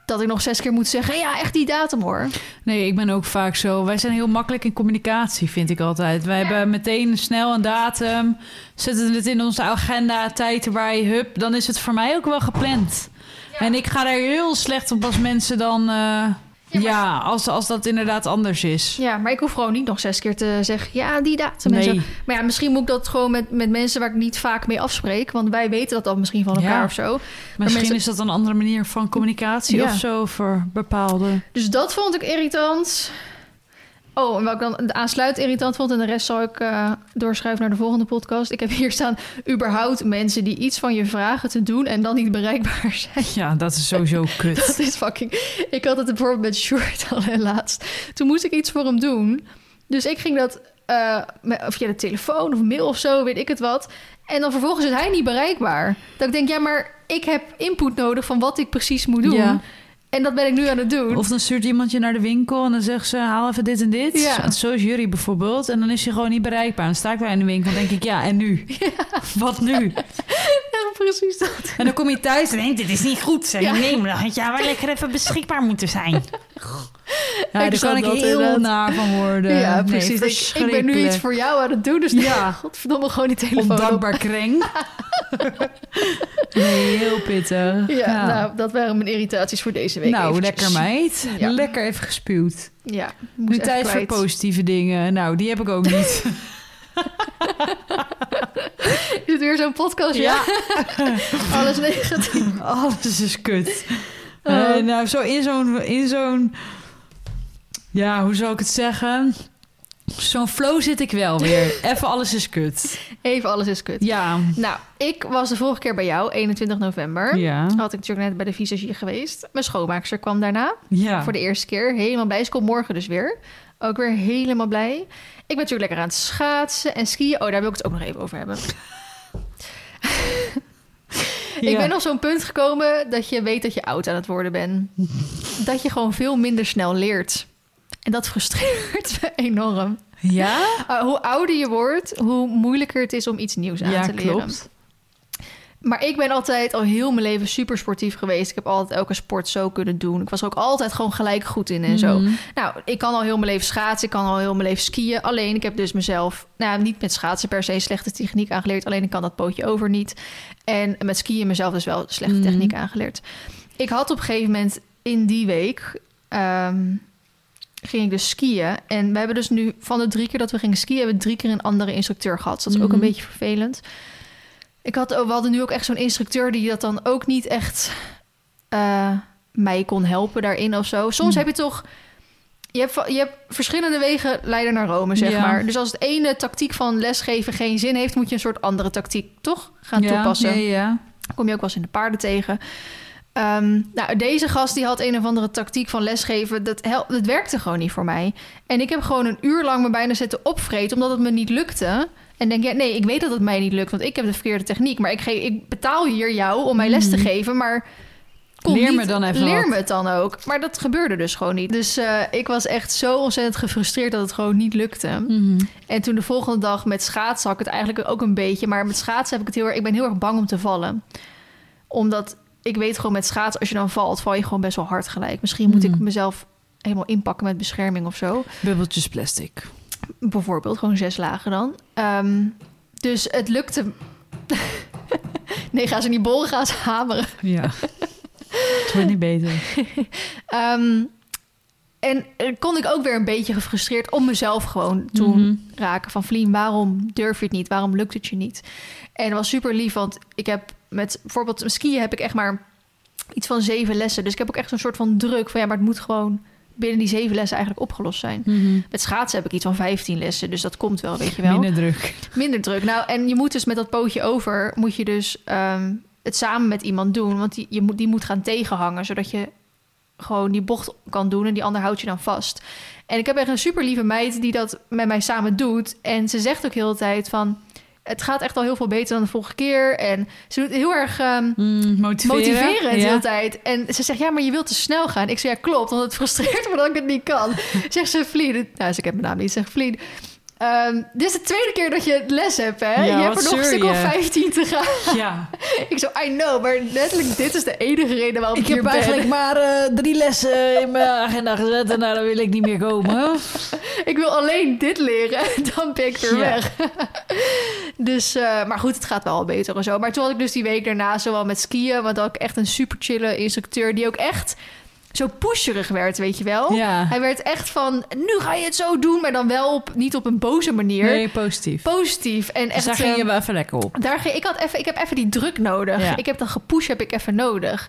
dat ik nog zes keer moet zeggen... ja, echt die datum hoor. Nee, ik ben ook vaak zo. Wij zijn heel makkelijk in communicatie, vind ik altijd. Wij hebben meteen snel een datum, zetten het in onze agenda, tijd erbij, hup. Dan is het voor mij ook wel gepland. En ik ga daar heel slecht op als mensen dan... eh, ja, als, als dat inderdaad anders is. Ja, maar ik hoef gewoon niet nog zes keer te zeggen... ja, die datum en zo. Nee, Maar ja, misschien moet ik dat gewoon met, met mensen waar ik niet vaak mee afspreek. Want wij weten dat dan misschien van elkaar Ja. of zo. misschien mensen- is dat een andere manier van communicatie Ja. of zo voor bepaalde... Dus dat vond ik irritant. Oh, en wat ik dan de aansluit irritant vond... en de rest zal ik eh, doorschuiven naar de volgende podcast. Ik heb hier staan überhaupt mensen die iets van je vragen te doen... en dan niet bereikbaar zijn. Ja, dat is sowieso kut. Dat is fucking... Ik had het bijvoorbeeld met Short al laatst. Toen moest ik iets voor hem doen. Dus ik ging dat met- via de telefoon of mail of zo, weet ik het wat. En dan vervolgens is hij niet bereikbaar. Dat ik denk, ja, maar ik heb input nodig van wat ik precies moet doen. Ja. En dat ben ik nu aan het doen. Of dan stuurt iemand je naar de winkel en dan zegt ze: haal even dit en dit. Ja. Zoals jullie bijvoorbeeld. En dan is je gewoon niet bereikbaar. Dan sta ik daar in de winkel en denk ik: ja, en nu? Wat nu? Ja, precies dat. En dan kom je thuis en denk dit is niet goed. Zeg. Ja. Nee, maar dan had je wel lekker even beschikbaar moeten zijn. Ja, Ik daar kan ik heel naar van worden. ja, precies. ik, ik ben nu iets voor jou aan het doen. Dus Ja. godverdomme gewoon die telefoon op. Ondankbaar kreng. nee, heel pittig. Ja, nou, dat waren mijn irritaties voor deze week. nou, eventjes. lekker meid. Ja. Lekker even gespuwd. Ja, moest Nu tijd voor positieve dingen. Nou, die heb ik ook niet. Is het weer zo'n podcast? Ja. Alles negatief. Alles is kut. Oh. Eh, nou, zo in zo'n... In zo'n ja, hoe zou ik het zeggen? Zo'n flow zit ik wel weer. Even alles is kut. Even alles is kut. Ja. Nou, ik was de vorige keer bij jou, 21 november. Ja. Had ik natuurlijk net bij de visagie geweest. Mijn schoonmaakster kwam daarna Ja. voor de eerste keer. Helemaal blij. Ze komt morgen dus weer. Ook weer helemaal blij. Ik ben natuurlijk lekker aan het schaatsen en skiën. Oh, daar wil ik het ook nog even over hebben. Ik Ja. ben op zo'n punt gekomen dat je weet dat je oud aan het worden bent. dat je gewoon veel minder snel leert. En dat frustreert me enorm. Ja? Uh, hoe ouder je wordt, hoe moeilijker het is om iets nieuws aan Ja, te leren. klopt. Maar ik ben altijd al heel mijn leven super sportief geweest. Ik heb altijd elke sport zo kunnen doen. Ik was er ook altijd gewoon gelijk goed in en zo. Mhm. Nou, ik kan al heel mijn leven schaatsen. Ik kan al heel mijn leven skiën. Alleen ik heb dus mezelf, nou niet met schaatsen per se slechte techniek aangeleerd. Alleen ik kan dat pootje over niet. En met skiën mezelf dus wel slechte Mhm. techniek aangeleerd. Ik had op een gegeven moment in die week... ehm, ging ik dus skiën. En we hebben dus nu van de drie keer dat we gingen skiën... hebben we drie keer een andere instructeur gehad. Dus dat is ook Mhm. een beetje vervelend. Ik had, we hadden nu ook echt zo'n instructeur... die dat dan ook niet echt eh, mij kon helpen daarin of zo. Soms Mhm. heb je toch... Je hebt, je hebt verschillende wegen leiden naar Rome, zeg Ja. maar. Dus als het ene tactiek van lesgeven geen zin heeft... moet je een soort andere tactiek toch gaan ja, toepassen Ja, ja. kom je ook wel eens in de paarden tegen. Ehm, nou, deze gast die had een of andere tactiek van lesgeven. Dat, hel- dat werkte gewoon niet voor mij. En ik heb gewoon een uur lang me bijna zitten opvreten... omdat het me niet lukte. En denk, ja, nee, ik weet dat het mij niet lukt... want ik heb de verkeerde techniek. Maar ik, ge- ik betaal hier jou om mij les te Mhm. geven... maar Leer niet, me dan even Leer wat. me het dan ook. Maar dat gebeurde dus gewoon niet. Dus eh, ik was echt zo ontzettend gefrustreerd dat het gewoon niet lukte. Mhm. En toen de volgende dag met schaatsen had ik het eigenlijk ook een beetje. Maar met schaatsen heb ik het heel erg... Ik ben heel erg bang om te vallen. Omdat ik weet gewoon met schaatsen... als je dan valt, val je gewoon best wel hard gelijk. Misschien moet ik Mhm. mezelf helemaal inpakken met bescherming of zo. Bubbeltjes plastic. Bijvoorbeeld, gewoon zes lagen dan. Ehm, dus het lukte... nee, ga ze niet bollen, ga ze hameren. Ja. het wordt niet beter. Ehm, en kon ik ook weer een beetje gefrustreerd om mezelf gewoon toen Mhm. raken. Van Vlien, waarom durf je het niet? Waarom lukt het je niet? En dat was super lief, want ik heb met bijvoorbeeld skiën heb ik echt maar iets van zeven lessen. Dus ik heb ook echt een soort van druk van ja, maar het moet gewoon binnen die zeven lessen eigenlijk opgelost zijn. Mhm. Met schaatsen heb ik iets van 15 lessen, dus dat komt wel, weet je wel. Minder druk. Minder druk. Nou, en je moet dus met dat pootje over, moet je dus ehm, het samen met iemand doen. Want die, je moet, die moet gaan tegenhangen, zodat je gewoon die bocht kan doen en die ander houdt je dan vast. En ik heb echt een super lieve meid die dat met mij samen doet. En ze zegt ook heel de tijd van, het gaat echt al heel veel beter dan de vorige keer. En ze doet heel erg Mm, motiveren. motiverend de Ja. hele tijd. En ze zegt, ja, maar je wilt te snel gaan. Ik zeg, ja, klopt, want het frustreert me dat ik het niet kan. zegt ze, Vlien, nou, ik heb mijn naam niet, zegt Vlien. ehm, dit is de tweede keer dat je les hebt, hè? Ja, je hebt er nog een stuk of je? 15 te gaan. Ja. ik zo, I know, maar letterlijk, dit is de enige reden waarom ik, Ik heb hier eigenlijk ben. maar eh, drie lessen in mijn agenda gezet en nou, dan wil ik niet meer komen. Ik wil alleen dit leren, dan ben ik weer Ja. weg. Dus, eh, maar goed, het gaat wel al beter en zo. Maar toen had ik dus die week daarna zowel met skiën... want had ik echt een super chille instructeur... die ook echt zo pusherig werd, weet je wel. Ja. Hij werd echt van, nu ga je het zo doen... maar dan wel op, niet op een boze manier. Nee, positief. Positief. En Dus echt, daar ging je ehm, wel even lekker op. daar ging, ik, had even, ik heb even die druk nodig. Ja. Ik heb dat gepusht, heb ik even nodig.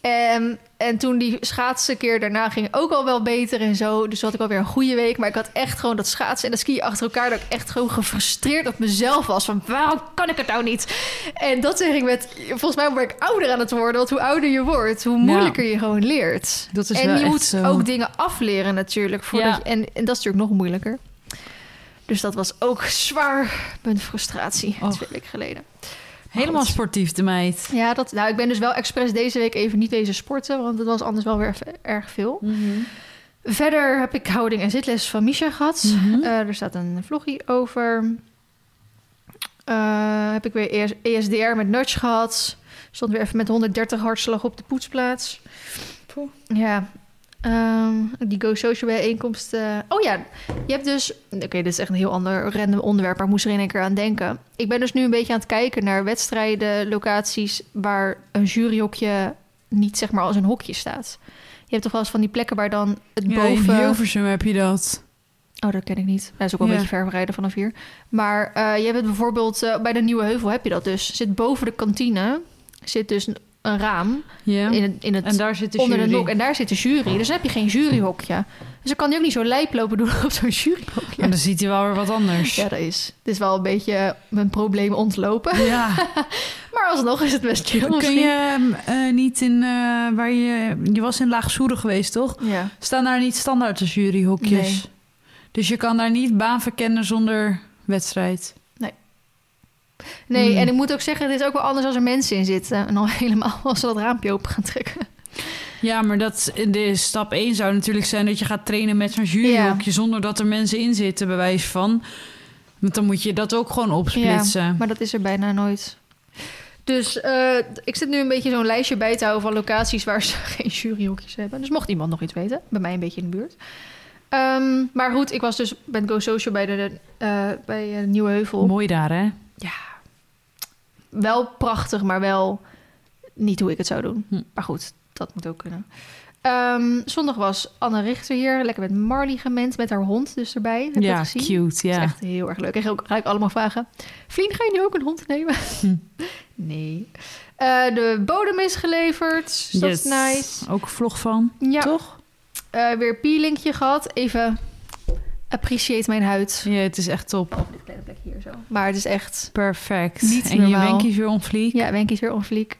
En, en toen die schaatsen keer daarna ging ook al wel beter en zo. Dus had ik alweer een goede week. Maar ik had echt gewoon dat schaatsen en dat skiën achter elkaar... dat ik echt gewoon gefrustreerd op mezelf was. Van waarom kan ik het nou niet? En dat zeg ik met... Volgens mij word ik ouder aan het worden. Want hoe ouder je wordt, hoe moeilijker je gewoon leert. Dat is en wel je moet zo. ook dingen afleren natuurlijk. Voordat Ja. je, en, en dat is natuurlijk nog moeilijker. Dus dat was ook zwaar mijn frustratie Och. twee weken geleden. Helemaal Goed. sportief, de meid. Ja, dat, nou, ik ben dus wel expres deze week even niet deze sporten, want het was anders wel weer erg veel. Verder heb ik houding en zitles van Misha gehad. Mhm. Eh, er staat een vloggie over. Eh, heb ik weer ES ESDR met nudge gehad. Stond weer even met 130 hartslag op de poetsplaats. Poeh. Ja. Ehm, die Go Social bijeenkomst. eh, oh ja, je hebt dus... Oké, dit is echt een heel ander random onderwerp, maar ik moest er in één keer aan denken. Ik ben dus nu een beetje aan het kijken naar wedstrijden, locaties... waar een juryhokje niet zeg maar als een hokje staat. Je hebt toch wel eens van die plekken waar dan het Ja, boven... in Hilversum heb je dat. Oh, dat ken ik niet. Dat is ook wel een Ja. beetje ver rijden vanaf hier. Maar eh, je hebt bijvoorbeeld eh, bij de Nieuwe Heuvel heb je dat dus. Zit boven de kantine zit dus een, raam in het, in het en daar zit de onder jury. de nok en daar zit de jury. Dus dan heb je geen juryhokje. Dus dan kan je ook niet zo lijp lopen doen op zo'n juryhokje. En dan ziet hij wel weer wat anders. Ja, dat is. Het is wel een beetje mijn probleem ontlopen. Ja. Maar alsnog is het best chill. Kun misschien. je eh, niet in... eh, waar je... Je was in Laagsoeren geweest, toch? Ja. Staan daar niet standaard als juryhokjes? Nee. Dus je kan daar niet baan verkennen zonder wedstrijd. Nee, Hmm. en ik moet ook zeggen, het is ook wel anders als er mensen in zitten. En al helemaal als ze dat raampje open gaan trekken. Ja, maar dat, de stap 1 zou natuurlijk zijn dat je gaat trainen met zo'n juryhokje... zonder dat er mensen in zitten, bij wijze van. Want dan moet je dat ook gewoon opsplitsen. Maar dat is er bijna nooit. Dus eh, ik zit nu een beetje zo'n lijstje bij te houden van locaties waar ze geen juryhokjes hebben. Dus mocht iemand nog iets weten, bij mij een beetje in de buurt. Ehm, maar goed, ik was dus bij Go Social bij de, eh, bij eh, Nieuwe Heuvel. Mooi daar, hè? Ja, wel prachtig, maar wel niet hoe ik het zou doen. Hm. Maar goed, dat moet ook kunnen. Ehm, zondag was Anne Richter hier, lekker met Marley gemend, met haar hond dus erbij. Heb ja, dat gezien? cute. Dat is Ja. echt heel erg leuk. Ik ga ook gelijk allemaal vragen. Vlien, ga je nu ook een hond nemen? Hm. Nee. Eh, de bodem is geleverd. Dus dat is nice. Ook een vlog van, Ja, toch? eh, weer peelingje gehad. Even appreciate mijn huid. Ja, het is echt top. Op dit kleine plekje hier zo. Maar het is echt... Perfect. Niet en je wenkjes weer on fleek. Ja, Wenkie is weer on fleek.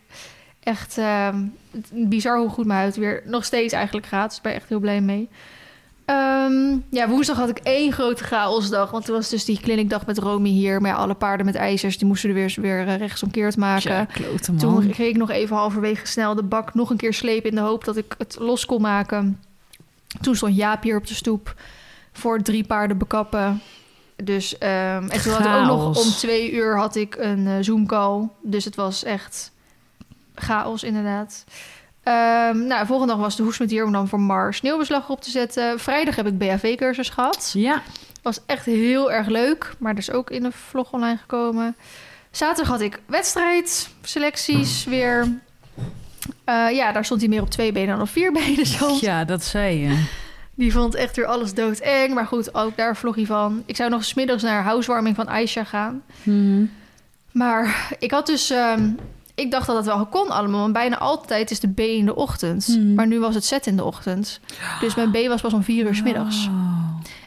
Echt ehm, bizar hoe goed mijn huid weer nog steeds eigenlijk gaat. Dus ik ben echt heel blij mee. Ehm, ja, woensdag had ik één grote chaosdag. Want toen was dus die clinicdag met Romy hier. Maar ja, alle paarden met ijzers, die moesten er weer, weer eh, rechtsomkeerd maken. Ja, klote man. Toen ging ik nog even halverwege snel de bak nog een keer slepen... in de hoop dat ik het los kon maken. Toen stond Jaap hier op de stoep voor drie paarden bekappen. Dus, ehm, en toen had ik ook nog Chaos. om twee uur had ik een eh, Zoom-call. Dus het was echt chaos inderdaad. Ehm, nou, volgende dag was de hoes met hier om dan voor Mars sneeuwbeslag op te zetten. Vrijdag heb ik BHV-cursus gehad. Ja, Was echt heel erg leuk, maar dus ook in een vlog online gekomen. Zaterdag had ik wedstrijd, selecties weer. Eh, ja, daar stond hij meer op twee benen dan op vier benen. Zo. ja, dat zei je. Die vond echt weer alles doodeng. Maar goed, ook daar vlog hij van. Ik zou nog smiddags naar housewarming van Aisha gaan. Mhm. Maar ik had dus... ehm, ik dacht dat het wel kon allemaal. Want bijna altijd is de B in de ochtend. Mhm. Maar nu was het Z in de ochtend. Dus mijn B was pas om vier uur 's middags. Oh,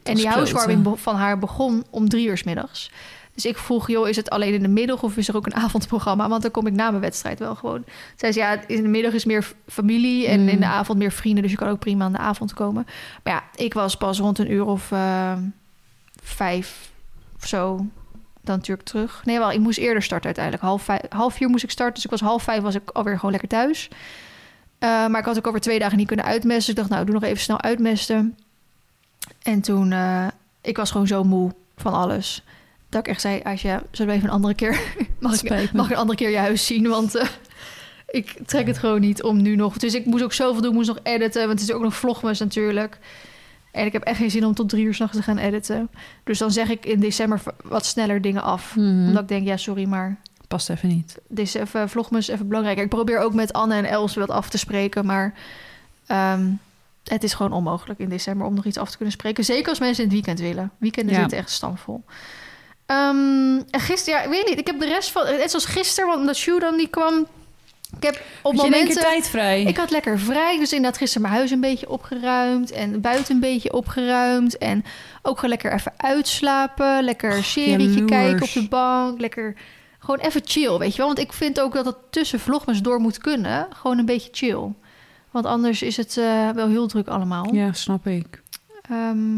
En die housewarming van haar begon om drie uur 's middags. Dus ik vroeg, joh, is het alleen in de middag of is er ook een avondprogramma? Want dan kom ik na mijn wedstrijd wel gewoon. Zij zei, ja, in de middag is meer familie en Mm. in de avond meer vrienden. Dus je kan ook prima aan de avond komen. Maar ja, ik was pas rond een uur of eh, vijf of zo dan natuurlijk terug. Nee, wel, ik moest eerder starten uiteindelijk. Half, vijf, half vier moest ik starten, dus ik was half vijf was ik alweer gewoon lekker thuis. Eh, maar ik had ook over twee dagen niet kunnen uitmesten. Dus ik dacht, nou, doe nog even snel uitmesten. En toen, eh, ik was gewoon zo moe van alles. Dat ik echt zei, Asja, zullen we even een andere keer... mag, ik, mag ik een andere keer je huis zien? Want eh, ik trek het gewoon niet om nu nog... Dus ik moest ook zoveel doen, ik moest nog editen. Want het is ook nog vlogmas natuurlijk. En ik heb echt geen zin om tot drie uur s'nachts te gaan editen. Dus dan zeg ik in december wat sneller dingen af. Mhm. Omdat ik denk, ja, sorry, maar Past even niet. dit is even, vlogmas even belangrijk. Ik probeer ook met Anne en Els wat af te spreken, maar ehm, het is gewoon onmogelijk in december om nog iets af te kunnen spreken. Zeker als mensen in het weekend willen. Weekenden Ja. zitten echt stamvol. Ehm en gisteren, ja, ik weet niet. Ik heb de rest van, net zoals gisteren, want omdat Sjoe dan niet kwam. Ik heb op je momenten... tijd vrij? Ik had lekker vrij, dus inderdaad gisteren mijn huis een beetje opgeruimd en buiten een beetje opgeruimd en ook gewoon lekker even uitslapen, lekker een serietje kijken op de bank, lekker gewoon even chill, weet je wel? Want ik vind ook dat het tussen vlogmas door moet kunnen, gewoon een beetje chill. Want anders is het eh, wel heel druk allemaal. Ja, snap ik. Ehm,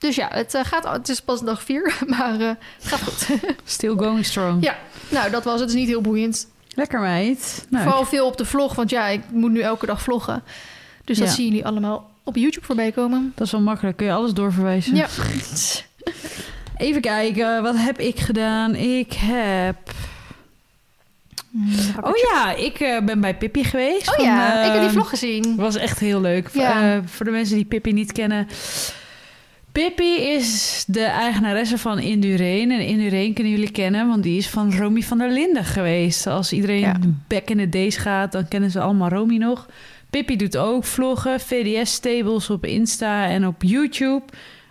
dus ja, het, eh, gaat, het is pas dag vier, maar eh, het gaat goed. Still going strong. Ja. nou, dat was het. Is niet heel boeiend. Lekker meid. Nou, Vooral veel op de vlog, want ja, ik moet nu elke dag vloggen. Dus dat Ja. zien jullie allemaal op YouTube voorbij komen. dat is wel makkelijk. Kun je alles doorverwijzen. Ja. Even kijken, wat heb ik gedaan? Ik heb... Oh ja, ik eh, ben bij Pippi geweest. Oh van, ja, ik heb die eh, vlog gezien. was echt heel leuk. Ja. Voor de mensen die Pippi niet kennen. Pippi is de eigenaresse van Indureen. En Indureen kunnen jullie kennen, want die is van Romy van der Linden geweest. Als iedereen Ja. back in the days gaat, dan kennen ze allemaal Romy nog. Pippi doet ook vloggen, VDS-stables op Insta en op YouTube.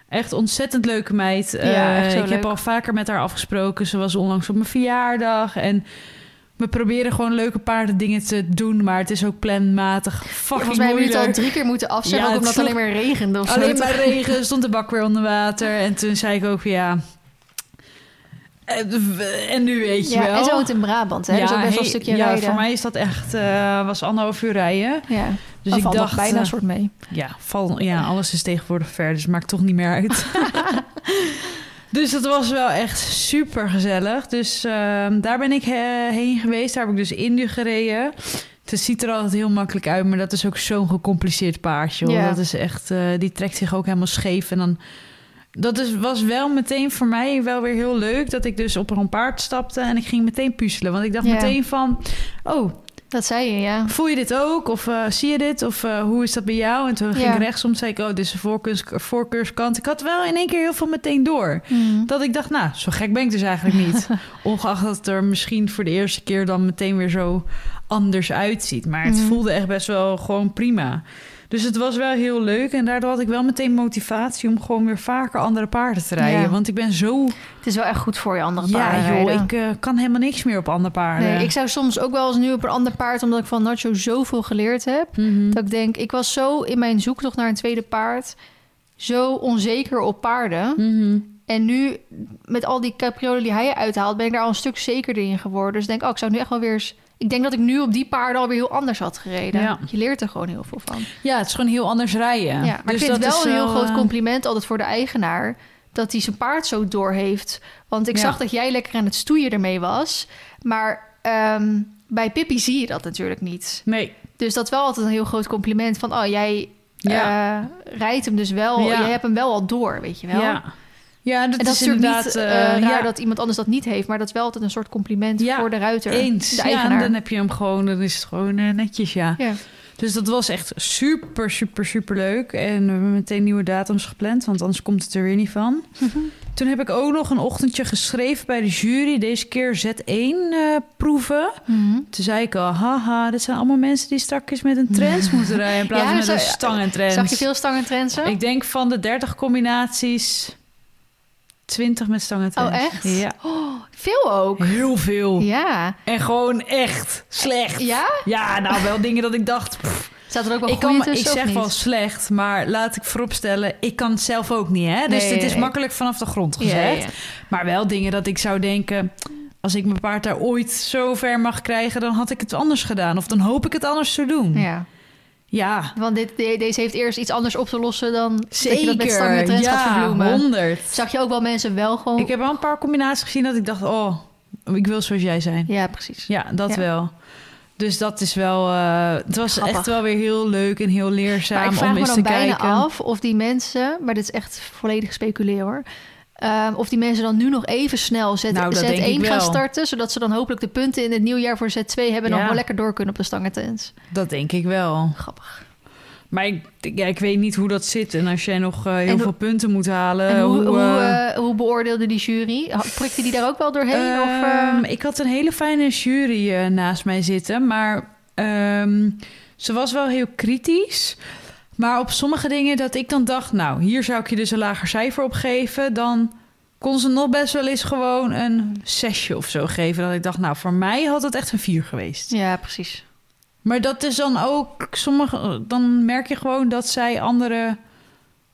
Echt ontzettend leuke meid. Ja, Eh, ik heb al vaker met haar afgesproken. Ze was onlangs op mijn verjaardag. En we proberen gewoon leuke paardendingen te doen. Maar het is ook planmatig. Ja, Fucking Volgens mij hebben jullie het al drie keer moeten afzeggen, Ja, het omdat het alleen maar regende. Of zo. Alleen maar regen, stond de bak weer onder water. En toen zei ik ook ja... eh, En nu weet je Ja, wel. en zo woont in Brabant, hè? dus ook best wel een stukje ja, rijden. voor mij is dat echt... eh was anderhalf uur rijden. Ja, Dus ik dacht... bijna eh, soort mee. ja, val, ja, alles is tegenwoordig ver, dus maakt toch niet meer uit. dus dat was wel echt super gezellig. Dus ehm, daar ben ik eh, heen geweest. Daar heb ik dus Indu gereden. Het ziet er altijd heel makkelijk uit, maar dat is ook zo'n gecompliceerd paardje. hoor. Ja. Dat is echt, eh, die trekt zich ook helemaal scheef. En dan, dat is, was wel meteen voor mij wel weer heel leuk dat ik dus op een paard stapte en ik ging meteen puzzelen. Want ik dacht Ja. meteen van, oh, Dat zei je, ja. Voel je dit ook? Of eh, zie je dit? Of eh, hoe is dat bij jou? En toen ging Ja. ik rechtsom, zei ik, oh, dit is een voorkeurs, voorkeurskant. Ik had wel in één keer heel veel meteen door. Mhm. Dat ik dacht, nou, zo gek ben ik dus eigenlijk niet. Ongeacht dat het er misschien voor de eerste keer dan meteen weer zo anders uitziet. Maar het Mhm. voelde echt best wel gewoon prima. Dus het was wel heel leuk. En daardoor had ik wel meteen motivatie om gewoon weer vaker andere paarden te rijden. Ja. Want ik ben zo... Het is wel echt goed voor je andere Ja, paarden joh, rijden. ik eh, kan helemaal niks meer op andere paarden. Nee, ik zou soms ook wel eens nu op een ander paard... omdat ik van Nacho zoveel geleerd heb... Mhm. dat ik denk, ik was zo in mijn zoektocht naar een tweede paard... zo onzeker op paarden. Mhm. En nu, met al die capriolen die hij uithaalt... ben ik daar al een stuk zekerder in geworden. Dus ik denk, oh, ik zou nu echt wel weer eens Ik denk dat ik nu op die paarden alweer heel anders had gereden. Ja. Je leert er gewoon heel veel van. Ja, het is gewoon heel anders rijden. Ja, maar Dus ik vind het dat wel een heel groot eh, compliment altijd voor de eigenaar... dat hij zijn paard zo door heeft. Want ik Ja. zag dat jij lekker aan het stoeien ermee was. Maar ehm, bij Pippi zie je dat natuurlijk niet. Nee, Dus dat is wel altijd een heel groot compliment van... oh, jij Ja. eh, rijdt hem dus wel. Jij hebt hem wel al door, weet je wel. ja. Ja, dat, En dat is inderdaad... niet eh, eh, raar ja, dat iemand anders dat niet heeft... maar dat is wel altijd een soort compliment Ja, voor de ruiter. eens. De Ja, eigenaar. en dan heb je hem gewoon, dan is het gewoon eh, netjes, ja. Ja. Dus dat was echt super, super, super leuk. En we hebben meteen nieuwe datums gepland, want anders komt het er weer niet van. Toen heb ik ook nog een ochtendje geschreven bij de jury. Deze keer Z1 eh, proeven. Mhm. Toen zei ik al, haha, dit zijn allemaal mensen die straks met een trends moeten rijden... in plaats Ja, van met zo- een stang en trends. Zag je veel stangen trensen? Ik denk van de 30 combinaties, 20 met stang en trends. Oh, echt? Ja. Oh, veel ook. Heel veel. Ja. En gewoon echt slecht. Ja? Ja, nou wel dingen dat ik dacht... pff, Staat er ook wel ik, kan, ik tussen, of zeg wel slecht, maar laat ik vooropstellen... ik kan het zelf ook niet, hè? Dus Nee, dit is nee. makkelijk vanaf de grond Ja, gezegd. ja. Maar wel dingen dat ik zou denken... als ik mijn paard daar ooit zo ver mag krijgen... dan had ik het anders gedaan. Of dan hoop ik het anders te doen. Ja, Ja. Want dit, de- deze heeft eerst iets anders op te lossen dan dat je zeker. dat met stangen trends gaat ja, verbloemen. 100. Zag je ook wel mensen wel gewoon... Ik heb wel een paar combinaties gezien dat ik dacht... oh, ik wil zoals jij zijn. Ja, precies. Ja, dat Ja. wel. Dus dat is wel... eh, het was Grappig. echt wel weer heel leuk en heel leerzaam maar ik vraag om me eens dan te bijna kijken. af of die mensen... Maar dit is echt volledig speculeren hoor. Ehm, of die mensen dan nu nog even snel Z, Nou, dat denk Z1 ik gaan wel. starten... zodat ze dan hopelijk de punten in het nieuwjaar voor Z2 hebben... en dan Ja. wel lekker door kunnen op de stangentens. Dat denk ik wel. Grappig. Maar ik, ja, ik weet niet hoe dat zit. En als jij nog eh, heel En veel punten moet halen... en hoe, hoe, eh, eh, hoe beoordeelde die jury? Prikte die daar ook wel doorheen? of, eh? Ehm, Ik had een hele fijne jury naast mij zitten, maar ehm, ze was wel heel kritisch. Maar op sommige dingen dat ik dan dacht, nou, hier zou ik je dus een lager cijfer op geven, dan kon ze nog best wel eens gewoon een zesje of zo geven. Dat ik dacht, nou, voor mij had het echt een vier geweest. Ja, precies. Maar dat is dan ook, sommige, dan merk je gewoon dat zij andere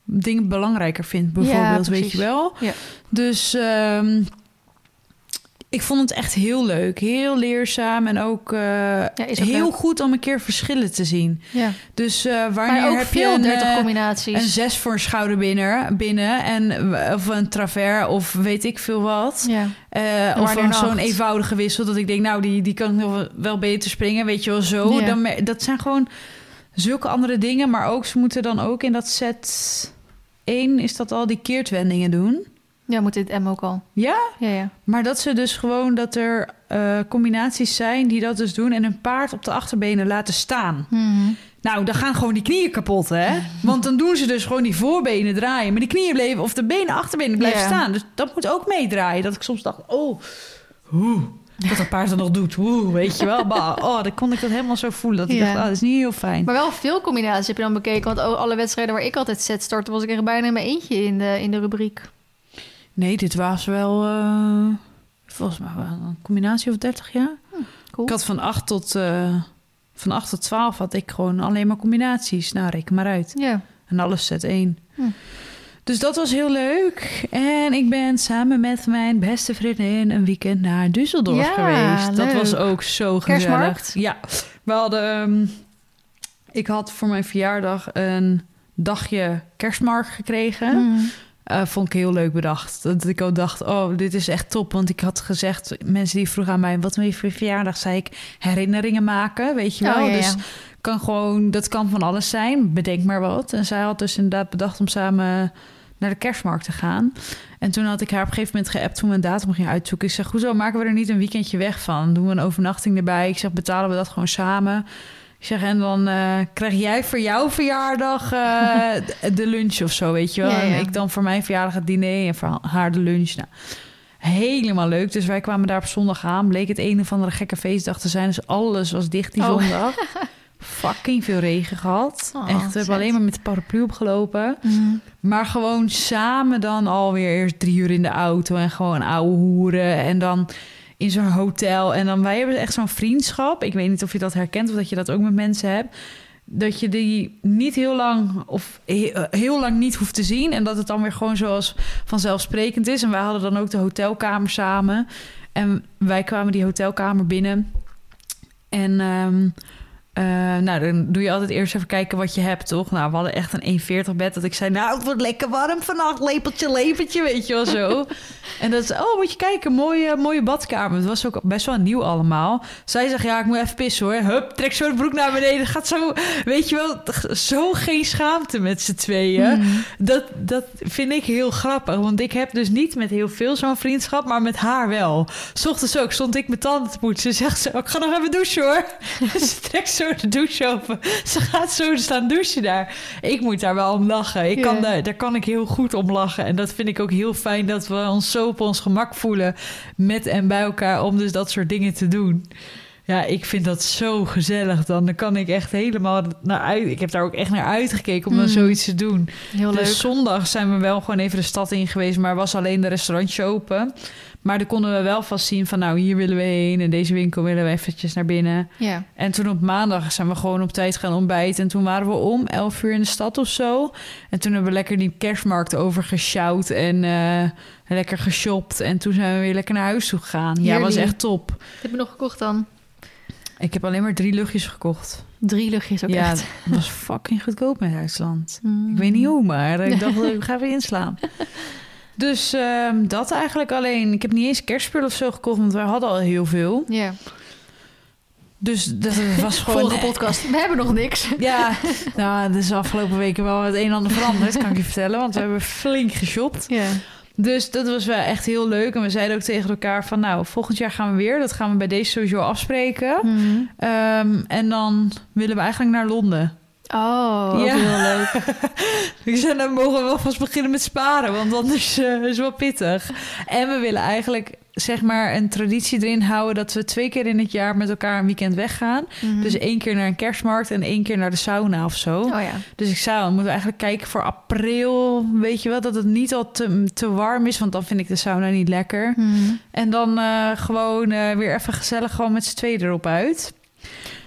dingen belangrijker vindt, bijvoorbeeld, weet je wel. Ja. Dus ehm, ik vond het echt heel leuk, heel leerzaam en ook, is ook heel leuk. goed om een keer verschillen te zien. Ja. Dus eh, wanneer heb je een, 30 eh, combinaties. een zes voor een schouder binnen, binnen en, of een travers of weet ik veel wat. ja. Of een zo'n eenvoudige wissel dat ik denk, nou, die, die kan ik nog wel- beter springen, weet je wel zo. Ja. Dan, dat zijn gewoon zulke andere dingen, maar ook ze moeten dan ook in dat set 1 is dat al die keertwendingen doen. Ja, moet dit M ook al. Ja, Ja, ja. maar dat ze dus gewoon dat er eh, combinaties zijn die dat dus doen en een paard op de achterbenen laten staan. Mhm. Nou, dan gaan gewoon die knieën kapot, hè? Want dan doen ze dus gewoon die voorbenen draaien, maar die knieën bleven of de benen, achterbenen blijven staan. Dus dat moet ook meedraaien. Dat ik soms dacht, oh, hoe, dat dat paard dat nog doet, hoe, weet je wel? Bah, oh, dan kon ik dat helemaal zo voelen. Dat ik Ja. dacht, ah, dat is niet heel fijn. Maar wel veel combinaties heb je dan bekeken. Want alle wedstrijden waar ik altijd set startte... was ik er bijna in mijn eentje in de, in de rubriek. Nee, dit was wel, eh, volgens mij wel een combinatie of 30 jaar. Cool. Ik had van 8 tot, eh, van 8 tot 12 had ik gewoon alleen maar combinaties. Nou, reken maar uit. Ja. En alles set 1. Hm. Dus dat was heel leuk. En ik ben samen met mijn beste vriendin een weekend naar Düsseldorf Ja, geweest. Dat was ook zo gezellig. Kerstmarkt? Ja, we hadden... ehm, ik had voor mijn verjaardag een dagje kerstmarkt gekregen. Mhm. Eh, vond ik heel leuk bedacht. Dat ik ook dacht, oh, dit is echt top. Want ik had gezegd, mensen die vroegen aan mij... wat wil je voor je verjaardag? Zei ik, herinneringen maken, weet je Oh, wel. ja, dus ja. kan gewoon, dat kan van alles zijn. Bedenk maar wat. En zij had dus inderdaad bedacht om samen naar de kerstmarkt te gaan. En toen had ik haar op een gegeven moment geappt toen we een datum gingen uitzoeken. Ik zeg, hoezo maken we er niet een weekendje weg van? Doen we een overnachting erbij? Ik zeg, betalen we dat gewoon samen? Ik zeg, en dan eh, krijg jij voor jouw verjaardag eh, de- lunch of zo, weet je wel? Ja, ja. En ik dan voor mijn verjaardag het diner en voor haar de lunch. Nou, helemaal leuk. Dus wij kwamen daar op zondag aan. Bleek het een of andere gekke feestdag te zijn. Dus alles was dicht die Oh. zondag. Fucking veel regen gehad. Oh, Echt, we zet. hebben alleen maar met de paraplu opgelopen. Mhm. Maar gewoon samen dan alweer eerst drie uur in de auto en gewoon ouwe hoeren. En dan in zo'n hotel. En dan wij hebben echt zo'n vriendschap. Ik weet niet of je dat herkent of dat je dat ook met mensen hebt. Dat je die niet heel lang of eh, heel lang niet hoeft te zien. En dat het dan weer gewoon zoals vanzelfsprekend is. En wij hadden dan ook de hotelkamer samen. En wij kwamen die hotelkamer binnen. En ehm, eh, nou, dan doe je altijd eerst even kijken wat je hebt, toch? Nou, we hadden echt een 1,40 bed. Dat ik zei, nou, het wordt lekker warm vannacht. Lepeltje, lepeltje, weet je wel zo. en dat is, oh, moet je kijken, mooie, mooie badkamer. Het was ook best wel nieuw allemaal. Zij zegt, ja, ik moet even pissen hoor. Hup, trek zo de broek naar beneden. Gaat zo, weet je wel, zo geen schaamte met z'n tweeën. Mm. Dat, dat vind ik heel grappig. Want ik heb dus niet met heel veel zo'n vriendschap, maar met haar wel. S ochtends ook stond ik mijn tanden te poetsen. Ze zegt ze, ik ga nog even douchen hoor. ze trekt zo de douche open. Ze gaat zo staan douchen daar. Ik moet daar wel om lachen. Ik kan daar kan ik heel goed om lachen. En dat vind ik ook heel fijn dat we ons zo op ons gemak voelen met en bij elkaar om dus dat soort dingen te doen. Ja, ik vind dat zo gezellig dan. Dan kan ik echt helemaal naar uit. Ik heb daar ook echt naar uitgekeken om dan Mm. zoiets te doen. Heel leuk. Dus zondag zijn we wel gewoon even de stad in geweest, maar was alleen de restaurantje open. Maar dan konden we wel vast zien van nou, hier willen we heen en deze winkel willen we eventjes naar binnen. Ja. En toen op maandag zijn we gewoon op tijd gaan ontbijten. En toen waren we om 11 uur in de stad of zo. En toen hebben we lekker die kerstmarkt overgesjouwd en eh, lekker geshopt. En toen zijn we weer lekker naar huis toe gegaan. Ja, was echt top. Wat heb je nog gekocht dan? Ik heb alleen maar drie luchtjes gekocht. Drie luchtjes ook ja, echt. het was fucking goedkoop in Duitsland. Mm. Ik weet niet hoe, maar ik dacht, ik ga even inslaan. Dus ehm, dat eigenlijk alleen. Ik heb niet eens kerstspullen of zo gekocht, want we hadden al heel veel. Ja. Dus dat was gewoon... Vorige podcast. We hebben nog niks. Ja, nou, het is de afgelopen weken wel het een en ander veranderd, kan ik je vertellen. Want we hebben flink geshopt. Ja. Dus dat was wel echt heel leuk. En we zeiden ook tegen elkaar van... nou, volgend jaar gaan we weer. Dat gaan we bij deze sowieso afspreken. Mm. Ehm, en dan willen we eigenlijk naar Londen. Oh, Ja. heel leuk. Ik zei, dan mogen we wel vast beginnen met sparen, want anders eh, is het wel pittig. En we willen eigenlijk, zeg maar, een traditie erin houden... dat we twee keer in het jaar met elkaar een weekend weggaan. Mhm. Dus één keer naar een kerstmarkt en één keer naar de sauna of zo. Oh ja. Dus ik zou, dan moeten we eigenlijk kijken voor april, weet je wel... dat het niet al te, te warm is, want dan vind ik de sauna niet lekker. Mhm. En dan eh, gewoon eh, weer even gezellig gewoon met z'n tweeën erop uit.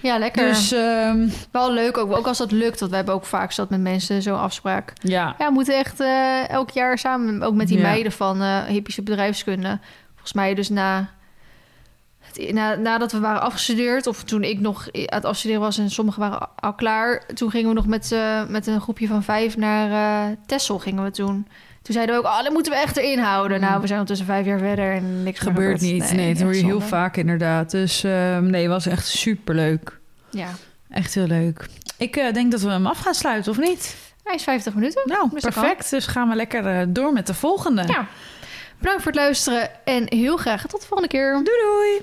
Ja, lekker. Dus ehm, Wel leuk ook. Ook als dat lukt. Want we hebben ook vaak zat met mensen zo'n afspraak. ja, Ja, we moeten echt eh, elk jaar samen, ook met die Ja. meiden van eh hippische bedrijfskunde. Volgens mij dus na, na, nadat we waren afgestudeerd, of toen ik nog aan het afstuderen was en sommigen waren al klaar, toen gingen we nog met, met een groepje van vijf naar Texel gingen we toen. Toen zeiden we ook, oh, dat moeten we echt erin houden. Mm. Nou, we zijn ondertussen vijf jaar verder en niks gebeurt niet. Nee, dat hoor je heel vaak inderdaad. Dus ehm, nee, het was echt superleuk. Ja, Echt heel leuk. Ik eh, denk dat we hem af gaan sluiten, of niet? hij is 50 minuten. Nou, Dus perfect. Dus gaan we lekker eh, door met de volgende. Ja. Bedankt voor het luisteren en heel graag tot de volgende keer. Doei doei!